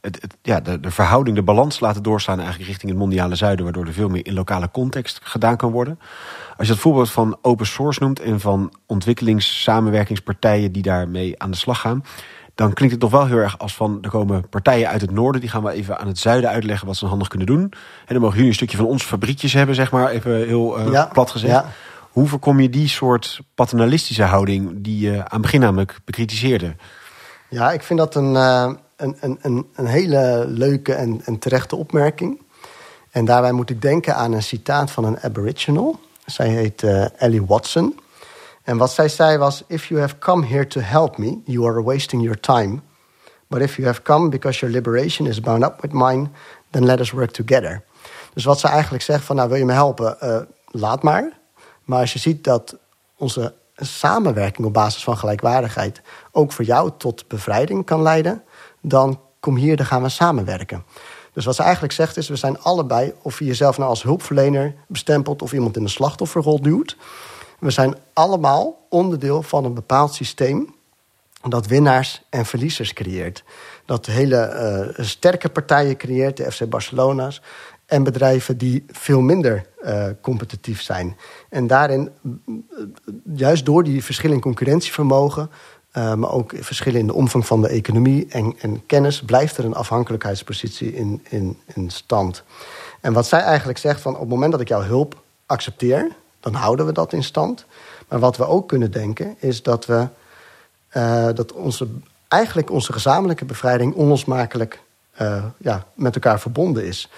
het, het, ja, de, de verhouding, de balans laten doorstaan eigenlijk richting het mondiale zuiden, waardoor er veel meer in lokale context gedaan kan worden. Als je het voorbeeld van open source noemt en van ontwikkelingssamenwerkingspartijen die daarmee aan de slag gaan, dan klinkt het toch wel heel erg als van er komen partijen uit het noorden, die gaan we even aan het zuiden uitleggen wat ze handig kunnen doen. En dan mogen jullie een stukje van ons fabriekjes hebben, zeg maar, even heel uh, ja, plat gezegd. Ja. Hoe voorkom je die soort paternalistische houding die je aan het begin namelijk bekritiseerde? Ja, ik vind dat een, uh, een, een, een hele leuke en, terechte opmerking. En daarbij moet ik denken aan een citaat van een aboriginal. Zij heet uh, Ellie Watson. En wat zij zei was: If you have come here to help me, you are wasting your time. But if you have come because your liberation is bound up with mine, then let us work together. Dus wat ze eigenlijk zegt van, nou wil je me helpen, uh, laat maar. Maar als je ziet dat onze samenwerking op basis van gelijkwaardigheid ook voor jou tot bevrijding kan leiden, dan kom hier, dan gaan we samenwerken. Dus wat ze eigenlijk zegt is, we zijn allebei, of je jezelf nou als hulpverlener bestempelt of iemand in de slachtofferrol duwt, we zijn allemaal onderdeel van een bepaald systeem dat winnaars en verliezers creëert. Dat hele uh, sterke partijen creëert, de FC Barcelona's, en bedrijven die veel minder uh, competitief zijn. En daarin, juist door die verschillen in concurrentievermogen, uh, maar ook verschillen in de omvang van de economie en, en kennis, blijft er een afhankelijkheidspositie in, in, in stand. En wat zij eigenlijk zegt van op het moment dat ik jouw hulp accepteer, dan houden we dat in stand. Maar wat we ook kunnen denken is dat we uh, dat onze, eigenlijk onze gezamenlijke bevrijding onlosmakelijk uh, ja, met elkaar verbonden is.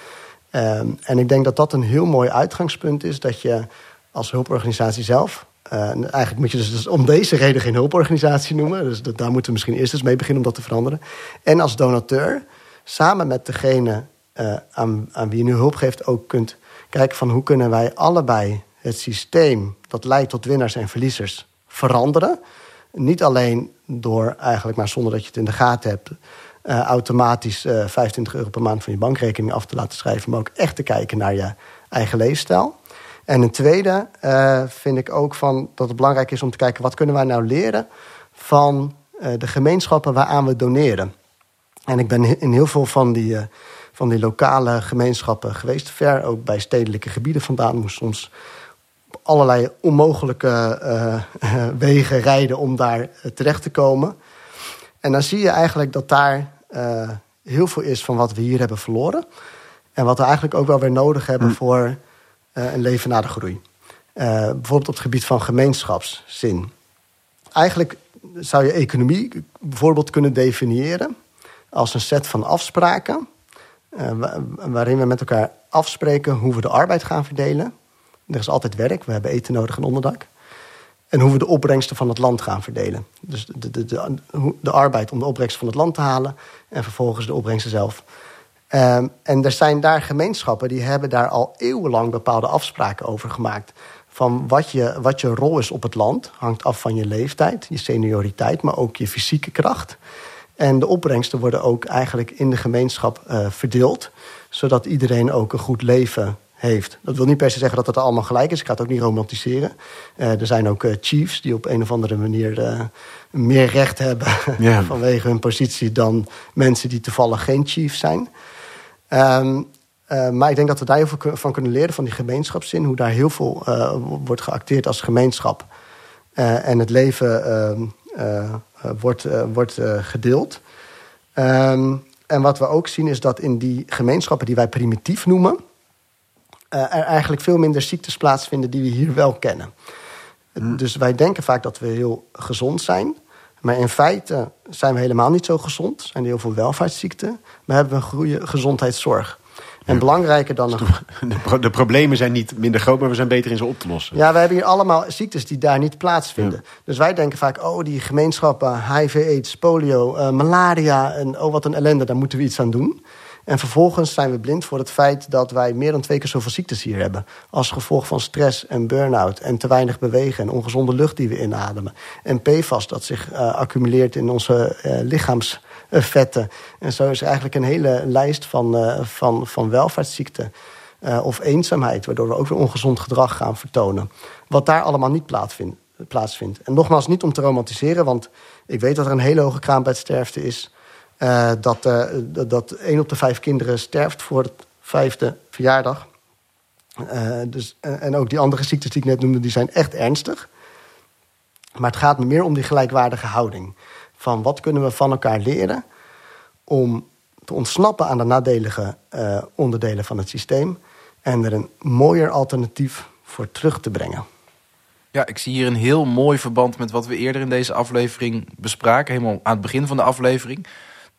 Uh, en ik denk dat dat een heel mooi uitgangspunt is dat je als hulporganisatie zelf uh, eigenlijk moet je dus, dus, om deze reden geen hulporganisatie noemen. Dus daar moeten we misschien eerst eens mee beginnen om dat te veranderen. En als donateur, samen met degene uh, aan, aan wie je nu hulp geeft, ook kunt kijken van hoe kunnen wij allebei het systeem dat leidt tot winnaars en verliezers veranderen. Niet alleen door eigenlijk, maar zonder dat je het in de gaten hebt, uh, automatisch 25 euro per maand van je bankrekening af te laten schrijven, maar ook echt te kijken naar je eigen leefstijl. En een tweede uh, vind ik ook van dat het belangrijk is om te kijken wat kunnen wij nou leren van uh, de gemeenschappen waaraan we doneren. En ik ben in heel veel van die, uh, van die lokale gemeenschappen geweest, ver ook bij stedelijke gebieden vandaan. Moest soms op allerlei onmogelijke wegen rijden om daar terecht te komen. En dan zie je eigenlijk dat daar heel veel is van wat we hier hebben verloren. En wat we eigenlijk ook wel weer nodig hebben hm. voor een leven na de groei. Uh, bijvoorbeeld op het gebied van gemeenschapszin. Eigenlijk zou je economie bijvoorbeeld kunnen definiëren als een set van afspraken. Uh, waarin we met elkaar afspreken hoe we de arbeid gaan verdelen. Er is altijd werk, we hebben eten nodig en onderdak. En hoe we de opbrengsten van het land gaan verdelen. Dus de, de, de, de arbeid om de opbrengsten van het land te halen. En vervolgens de opbrengsten zelf Um, en er zijn daar gemeenschappen die hebben daar al eeuwenlang bepaalde afspraken over gemaakt. Van wat je, wat je rol is op het land, hangt af van je leeftijd, je senioriteit, maar ook je fysieke kracht. En de opbrengsten worden ook eigenlijk in de gemeenschap uh, verdeeld, zodat iedereen ook een goed leven heeft. Dat wil niet per se zeggen dat het allemaal gelijk is. Ik ga het ook niet romantiseren. Uh, er zijn ook uh, chiefs die op een of andere manier meer recht hebben yeah. vanwege hun positie dan mensen die toevallig geen chief zijn. Um, uh, maar ik denk dat we daar heel veel van kunnen leren, van die gemeenschapszin. Hoe daar heel veel uh, wordt geacteerd als gemeenschap. Uh, en het leven wordt, wordt gedeeld. Um, en wat we ook zien is dat in die gemeenschappen die wij primitief noemen... er eigenlijk veel minder ziektes plaatsvinden die we hier wel kennen. Hmm. Dus wij denken vaak dat we heel gezond zijn... Maar in feite zijn we helemaal niet zo gezond. Er zijn heel veel welvaartsziekten. Maar hebben we een goede gezondheidszorg. En belangrijker dan... De, de, problemen zijn niet minder groot, maar we zijn beter in ze op te lossen. Ja, we hebben hier allemaal ziektes die daar niet plaatsvinden. Dus wij denken vaak, oh, die gemeenschappen, HIV, AIDS, polio, uh, malaria... en oh, wat een ellende, daar moeten we iets aan doen. En vervolgens zijn we blind voor het feit dat wij meer dan twee keer zoveel ziektes hier hebben. Als gevolg van stress en burn-out en te weinig bewegen en ongezonde lucht die we inademen. En PFAS dat zich uh, accumuleert in onze uh, lichaamsvetten. En zo is er eigenlijk een hele lijst van, uh, van, van welvaartsziekten. of eenzaamheid, waardoor we ook weer ongezond gedrag gaan vertonen. Wat daar allemaal niet plaatsvindt. plaatsvindt. En nogmaals, niet om te romantiseren, want ik weet dat er een hele hoge kraambedsterfte is. Uh, dat, uh, dat één op de vijf kinderen sterft voor het vijfde verjaardag. Uh, dus, en ook die andere ziektes die ik net noemde, die zijn echt ernstig. Maar het gaat me meer om die gelijkwaardige houding. Van wat kunnen we van elkaar leren om te ontsnappen aan de nadelige onderdelen van het systeem... en er een mooier alternatief voor terug te brengen. Ja, ik zie hier een heel mooi verband met wat we eerder in deze aflevering bespraken. Helemaal aan het begin van de aflevering.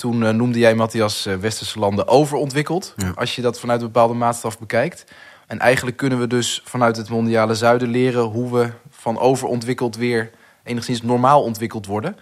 Toen uh, noemde jij, Matthias, uh, westerse landen overontwikkeld. Ja. Als je dat vanuit een bepaalde maatstaf bekijkt. En eigenlijk kunnen we dus vanuit het mondiale zuiden leren... hoe we van overontwikkeld weer enigszins normaal ontwikkeld worden.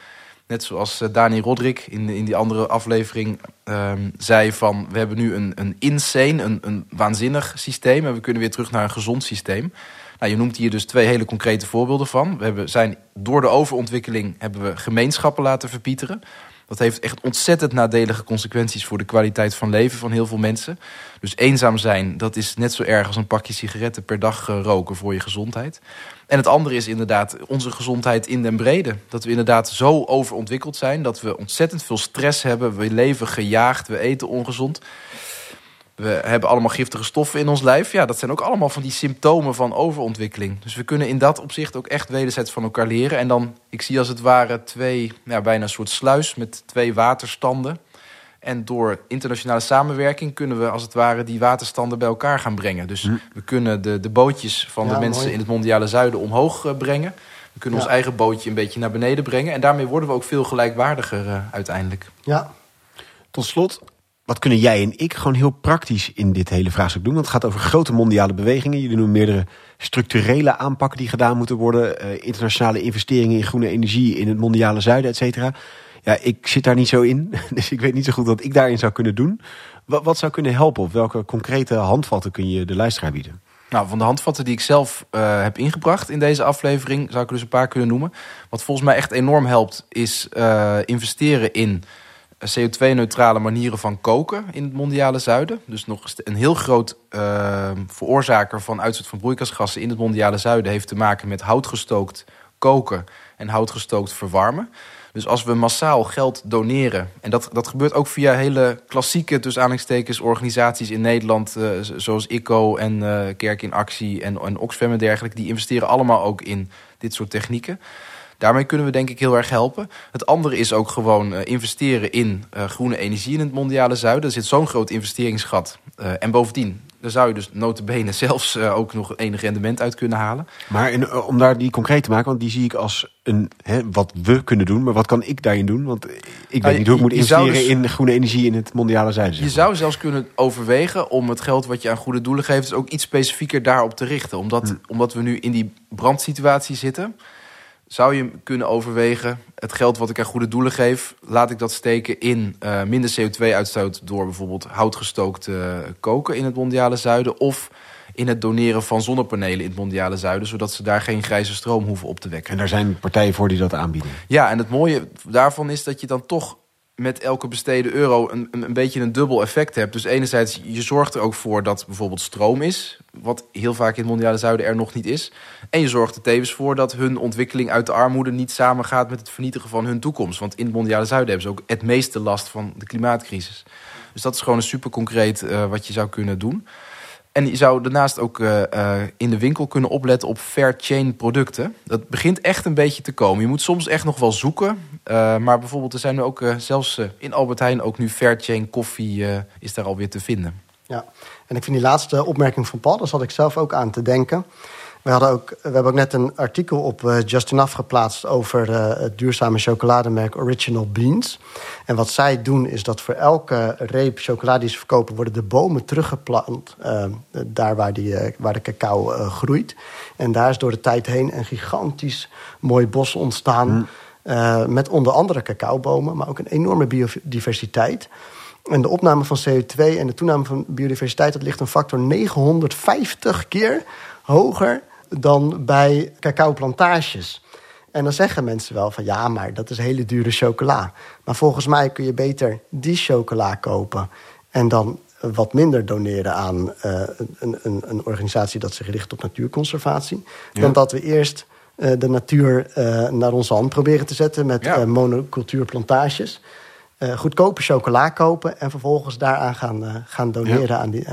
Net zoals uh, Dani Rodrik in, in die andere aflevering ehm, zei van... we hebben nu een, een insane, een, een waanzinnig systeem... en we kunnen weer terug naar een gezond systeem... Nou, je noemt hier dus twee hele concrete voorbeelden van. We hebben, zijn, door de overontwikkeling hebben we gemeenschappen laten verpieteren. Dat heeft echt ontzettend nadelige consequenties voor de kwaliteit van leven van heel veel mensen. Dus eenzaam zijn, dat is net zo erg als een pakje sigaretten per dag eh, roken voor je gezondheid. En het andere is inderdaad onze gezondheid in den brede. Dat we inderdaad zo overontwikkeld zijn dat we ontzettend veel stress hebben. We leven gejaagd, we eten ongezond we hebben allemaal giftige stoffen in ons lijf. Ja, dat zijn ook allemaal van die symptomen van overontwikkeling. Dus we kunnen in dat opzicht ook echt wederzijds van elkaar leren. En dan, ik zie als het ware twee, ja, bijna een soort sluis met twee waterstanden. En door internationale samenwerking kunnen we als het ware die waterstanden bij elkaar gaan brengen. Dus hm. we kunnen de, de bootjes van ja, de mensen mooi. in het mondiale zuiden omhoog uh, brengen. We kunnen ja. ons eigen bootje een beetje naar beneden brengen. En daarmee worden we ook veel gelijkwaardiger uh, uiteindelijk. Ja. Tot slot, wat kunnen jij en ik gewoon heel praktisch in dit hele vraagstuk doen? Want het gaat over grote mondiale bewegingen. Jullie noemen meerdere structurele aanpakken die gedaan moeten worden. Uh, internationale investeringen in groene energie in het mondiale zuiden, et cetera. Ja, ik zit daar niet zo in. Dus ik weet niet zo goed wat ik daarin zou kunnen doen. Wat, zou kunnen helpen? Of welke concrete handvatten kun je de luisteraar bieden? Nou, van de handvatten die ik zelf uh, heb ingebracht in deze aflevering... zou ik er dus een paar kunnen noemen. Wat volgens mij echt enorm helpt, is uh, investeren in CO2-neutrale manieren van koken in het mondiale zuiden. Dus nog een heel groot uh, veroorzaker van uitstoot van broeikasgassen in het mondiale zuiden heeft te maken met houtgestookt koken en houtgestookt verwarmen. Dus als we massaal geld doneren, en dat, dat gebeurt ook via hele klassieke, tussen aanhalingstekens, organisaties in Nederland, uh, zoals ICO en uh, Kerk in Actie en, en Oxfam en dergelijke, die investeren allemaal ook in dit soort technieken. Daarmee kunnen we denk ik heel erg helpen. Het andere is ook gewoon uh, investeren in uh, groene energie in het mondiale zuiden. Er zit zo'n groot investeringsgat. Uh, en bovendien, daar zou je dus notabene zelfs ook nog enig rendement uit kunnen halen. Maar in, om daar die concreet te maken, want die zie ik als een, hè, wat we kunnen doen. Maar wat kan ik daarin doen? Want ik weet niet hoe ik moet investeren dus, in groene energie in het mondiale zuiden. Je zou zelfs kunnen overwegen om het geld wat je aan goede doelen geeft... Dus ook iets specifieker daarop te richten. Omdat, hm. omdat we nu in die brandsituatie zitten zou je kunnen overwegen... het geld wat ik aan goede doelen geef... laat ik dat steken in uh, minder CO2-uitstoot... door bijvoorbeeld houtgestookt uh, koken in het mondiale zuiden... of in het doneren van zonnepanelen in het mondiale zuiden... zodat ze daar geen grijze stroom hoeven op te wekken. En daar zijn partijen voor die dat aanbieden? Ja, en het mooie daarvan is dat je dan toch met elke besteden euro een, een, beetje een dubbel effect hebt. Dus enerzijds, je zorgt er ook voor dat bijvoorbeeld stroom is... wat heel vaak in het mondiale zuiden er nog niet is. En je zorgt er tevens voor dat hun ontwikkeling uit de armoede... niet samengaat met het vernietigen van hun toekomst. Want in het mondiale zuiden hebben ze ook het meeste last van de klimaatcrisis. Dus dat is gewoon een super concreet uh, wat je zou kunnen doen. En je zou daarnaast ook uh, uh, in de winkel kunnen opletten op fair chain producten. Dat begint echt een beetje te komen. Je moet soms echt nog wel zoeken. Uh, maar bijvoorbeeld er zijn nu ook zelfs in Albert Heijn ook nu fair chain koffie is daar alweer te vinden. Ja, en ik vind die laatste opmerking van Paul, daar zat ik zelf ook aan te denken. We, hadden ook, we hebben ook net een artikel op uh, Just Enough geplaatst... over uh, het duurzame chocolademerk Original Beans. En wat zij doen is dat voor elke reep chocolade die ze verkopen... worden de bomen teruggeplant uh, daar waar, die, waar de cacao groeit. En daar is door de tijd heen een gigantisch mooi bos ontstaan... Mm. met onder andere cacaobomen, maar ook een enorme biodiversiteit... En de opname van CO2 en de toename van biodiversiteit... dat ligt een factor 950 keer hoger dan bij cacaoplantages. En dan zeggen mensen wel van ja, maar dat is hele dure chocola. Maar volgens mij kun je beter die chocola kopen en dan wat minder doneren aan uh, een, een, een, organisatie dat zich richt op natuurconservatie. Ja. Dan dat we eerst uh, de natuur uh, naar onze hand proberen te zetten met ja. monocultuurplantages. Goedkope chocola kopen en vervolgens daaraan gaan, gaan doneren ja. aan die.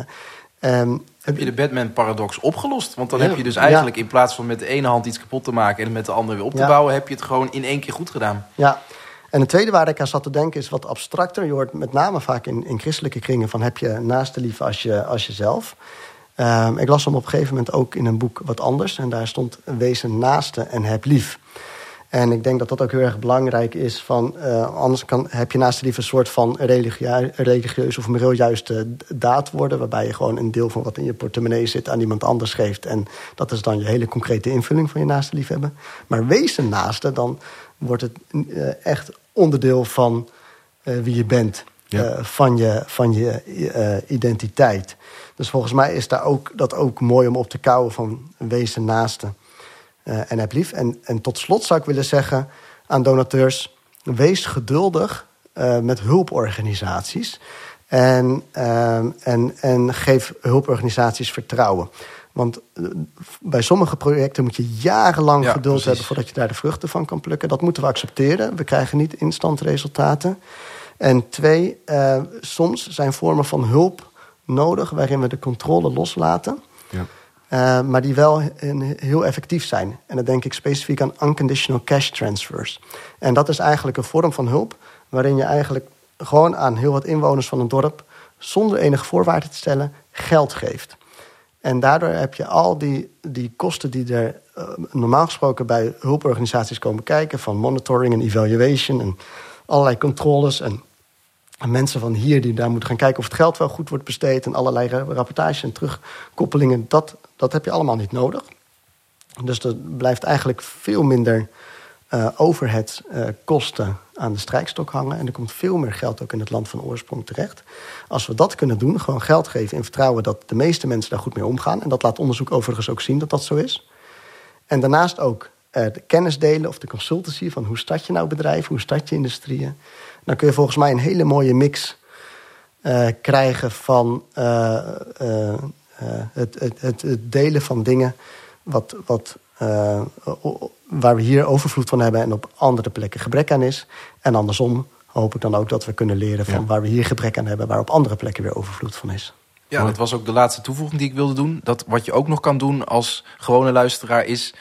Um, heb je de Batman-paradox opgelost? Want dan heb je dus eigenlijk in plaats van met de ene hand iets kapot te maken en met de andere weer op te bouwen, heb je het gewoon in één keer goed gedaan. Ja, en het tweede waar ik aan zat te denken is wat abstracter. Je hoort met name vaak in, in christelijke kringen van heb je naaste lief als, je, als jezelf. Um, ik las hem op een gegeven moment ook in een boek wat anders. En daar stond wezen naaste en heb lief. En ik denk dat dat ook heel erg belangrijk is. Van, uh, anders kan, heb je naast lief een soort van religieus, religieus of moreel juiste daad worden. Waarbij je gewoon een deel van wat in je portemonnee zit aan iemand anders geeft. En dat is dan je hele concrete invulling van je naaste liefhebben. Maar wees een naaste, dan wordt het uh, echt onderdeel van uh, wie je bent. Ja. van je, van je identiteit. Dus volgens mij is daar ook, dat ook mooi om op te kouwen van wees een naaste. Uh, en heb lief. En, en tot slot zou ik willen zeggen aan donateurs: wees geduldig uh, met hulporganisaties. En, uh, en, en geef hulporganisaties vertrouwen. Want bij sommige projecten moet je jarenlang ja, geduld precies. hebben voordat je daar de vruchten van kan plukken. Dat moeten we accepteren. We krijgen niet instant resultaten. En twee, soms zijn vormen van hulp nodig waarin we de controle loslaten. Ja. Uh, maar die wel heel effectief zijn. En dan denk ik specifiek aan unconditional cash transfers. En dat is eigenlijk een vorm van hulp waarin je eigenlijk gewoon aan heel wat inwoners van een dorp, zonder enige voorwaarden te stellen, geld geeft. En daardoor heb je al die, die kosten die er uh, normaal gesproken bij hulporganisaties komen kijken, van monitoring en evaluation en allerlei controles en mensen van hier die daar moeten gaan kijken of het geld wel goed wordt besteed en allerlei rapportages en terugkoppelingen, dat, dat heb je allemaal niet nodig. Dus er blijft eigenlijk veel minder uh, overhead uh, kosten aan de strijkstok hangen. En er komt veel meer geld ook in het land van oorsprong terecht. Als we dat kunnen doen, gewoon geld geven in vertrouwen dat de meeste mensen daar goed mee omgaan. En dat laat onderzoek overigens ook zien dat dat zo is. En daarnaast ook uh, de kennis delen of de consultancy van hoe start je nou bedrijven, hoe start je industrieën dan kun je volgens mij een hele mooie mix krijgen van het, het, het, het, delen van dingen wat, wat, waar we hier overvloed van hebben en op andere plekken gebrek aan is. En andersom hoop ik dan ook dat we kunnen leren van ja. waar we hier gebrek aan hebben, waar op andere plekken weer overvloed van is. Ja, dat was ook de laatste toevoeging die ik wilde doen. Dat wat je ook nog kan doen als gewone luisteraar is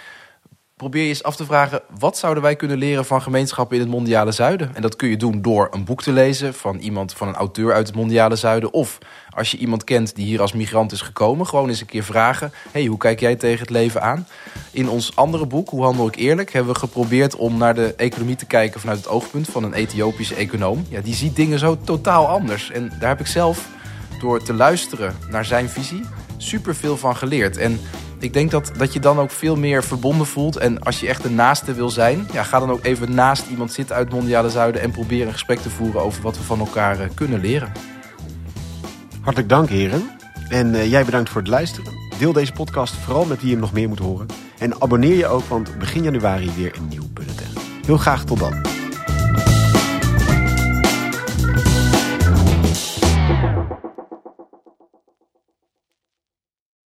probeer je eens af te vragen... wat zouden wij kunnen leren van gemeenschappen in het mondiale zuiden? En dat kun je doen door een boek te lezen van iemand, van een auteur uit het mondiale zuiden. Of als je iemand kent die hier als migrant is gekomen... gewoon eens een keer vragen, hey, hoe kijk jij tegen het leven aan? In ons andere boek, Hoe handel ik eerlijk... hebben we geprobeerd om naar de economie te kijken... vanuit het oogpunt van een Ethiopische econoom. Ja, die ziet dingen zo totaal anders. En daar heb ik zelf, door te luisteren naar zijn visie... super veel van geleerd. En ik denk dat, dat je dan ook veel meer verbonden voelt. En als je echt een naaste wil zijn, ja, ga dan ook even naast iemand zitten uit Mondiale Zuiden en probeer een gesprek te voeren over wat we van elkaar uh, kunnen leren. Hartelijk dank, heren. En uh, jij bedankt voor het luisteren. Deel deze podcast vooral met wie je nog meer moet horen. En abonneer je ook, want begin januari weer een nieuw bulletin. Heel graag tot dan.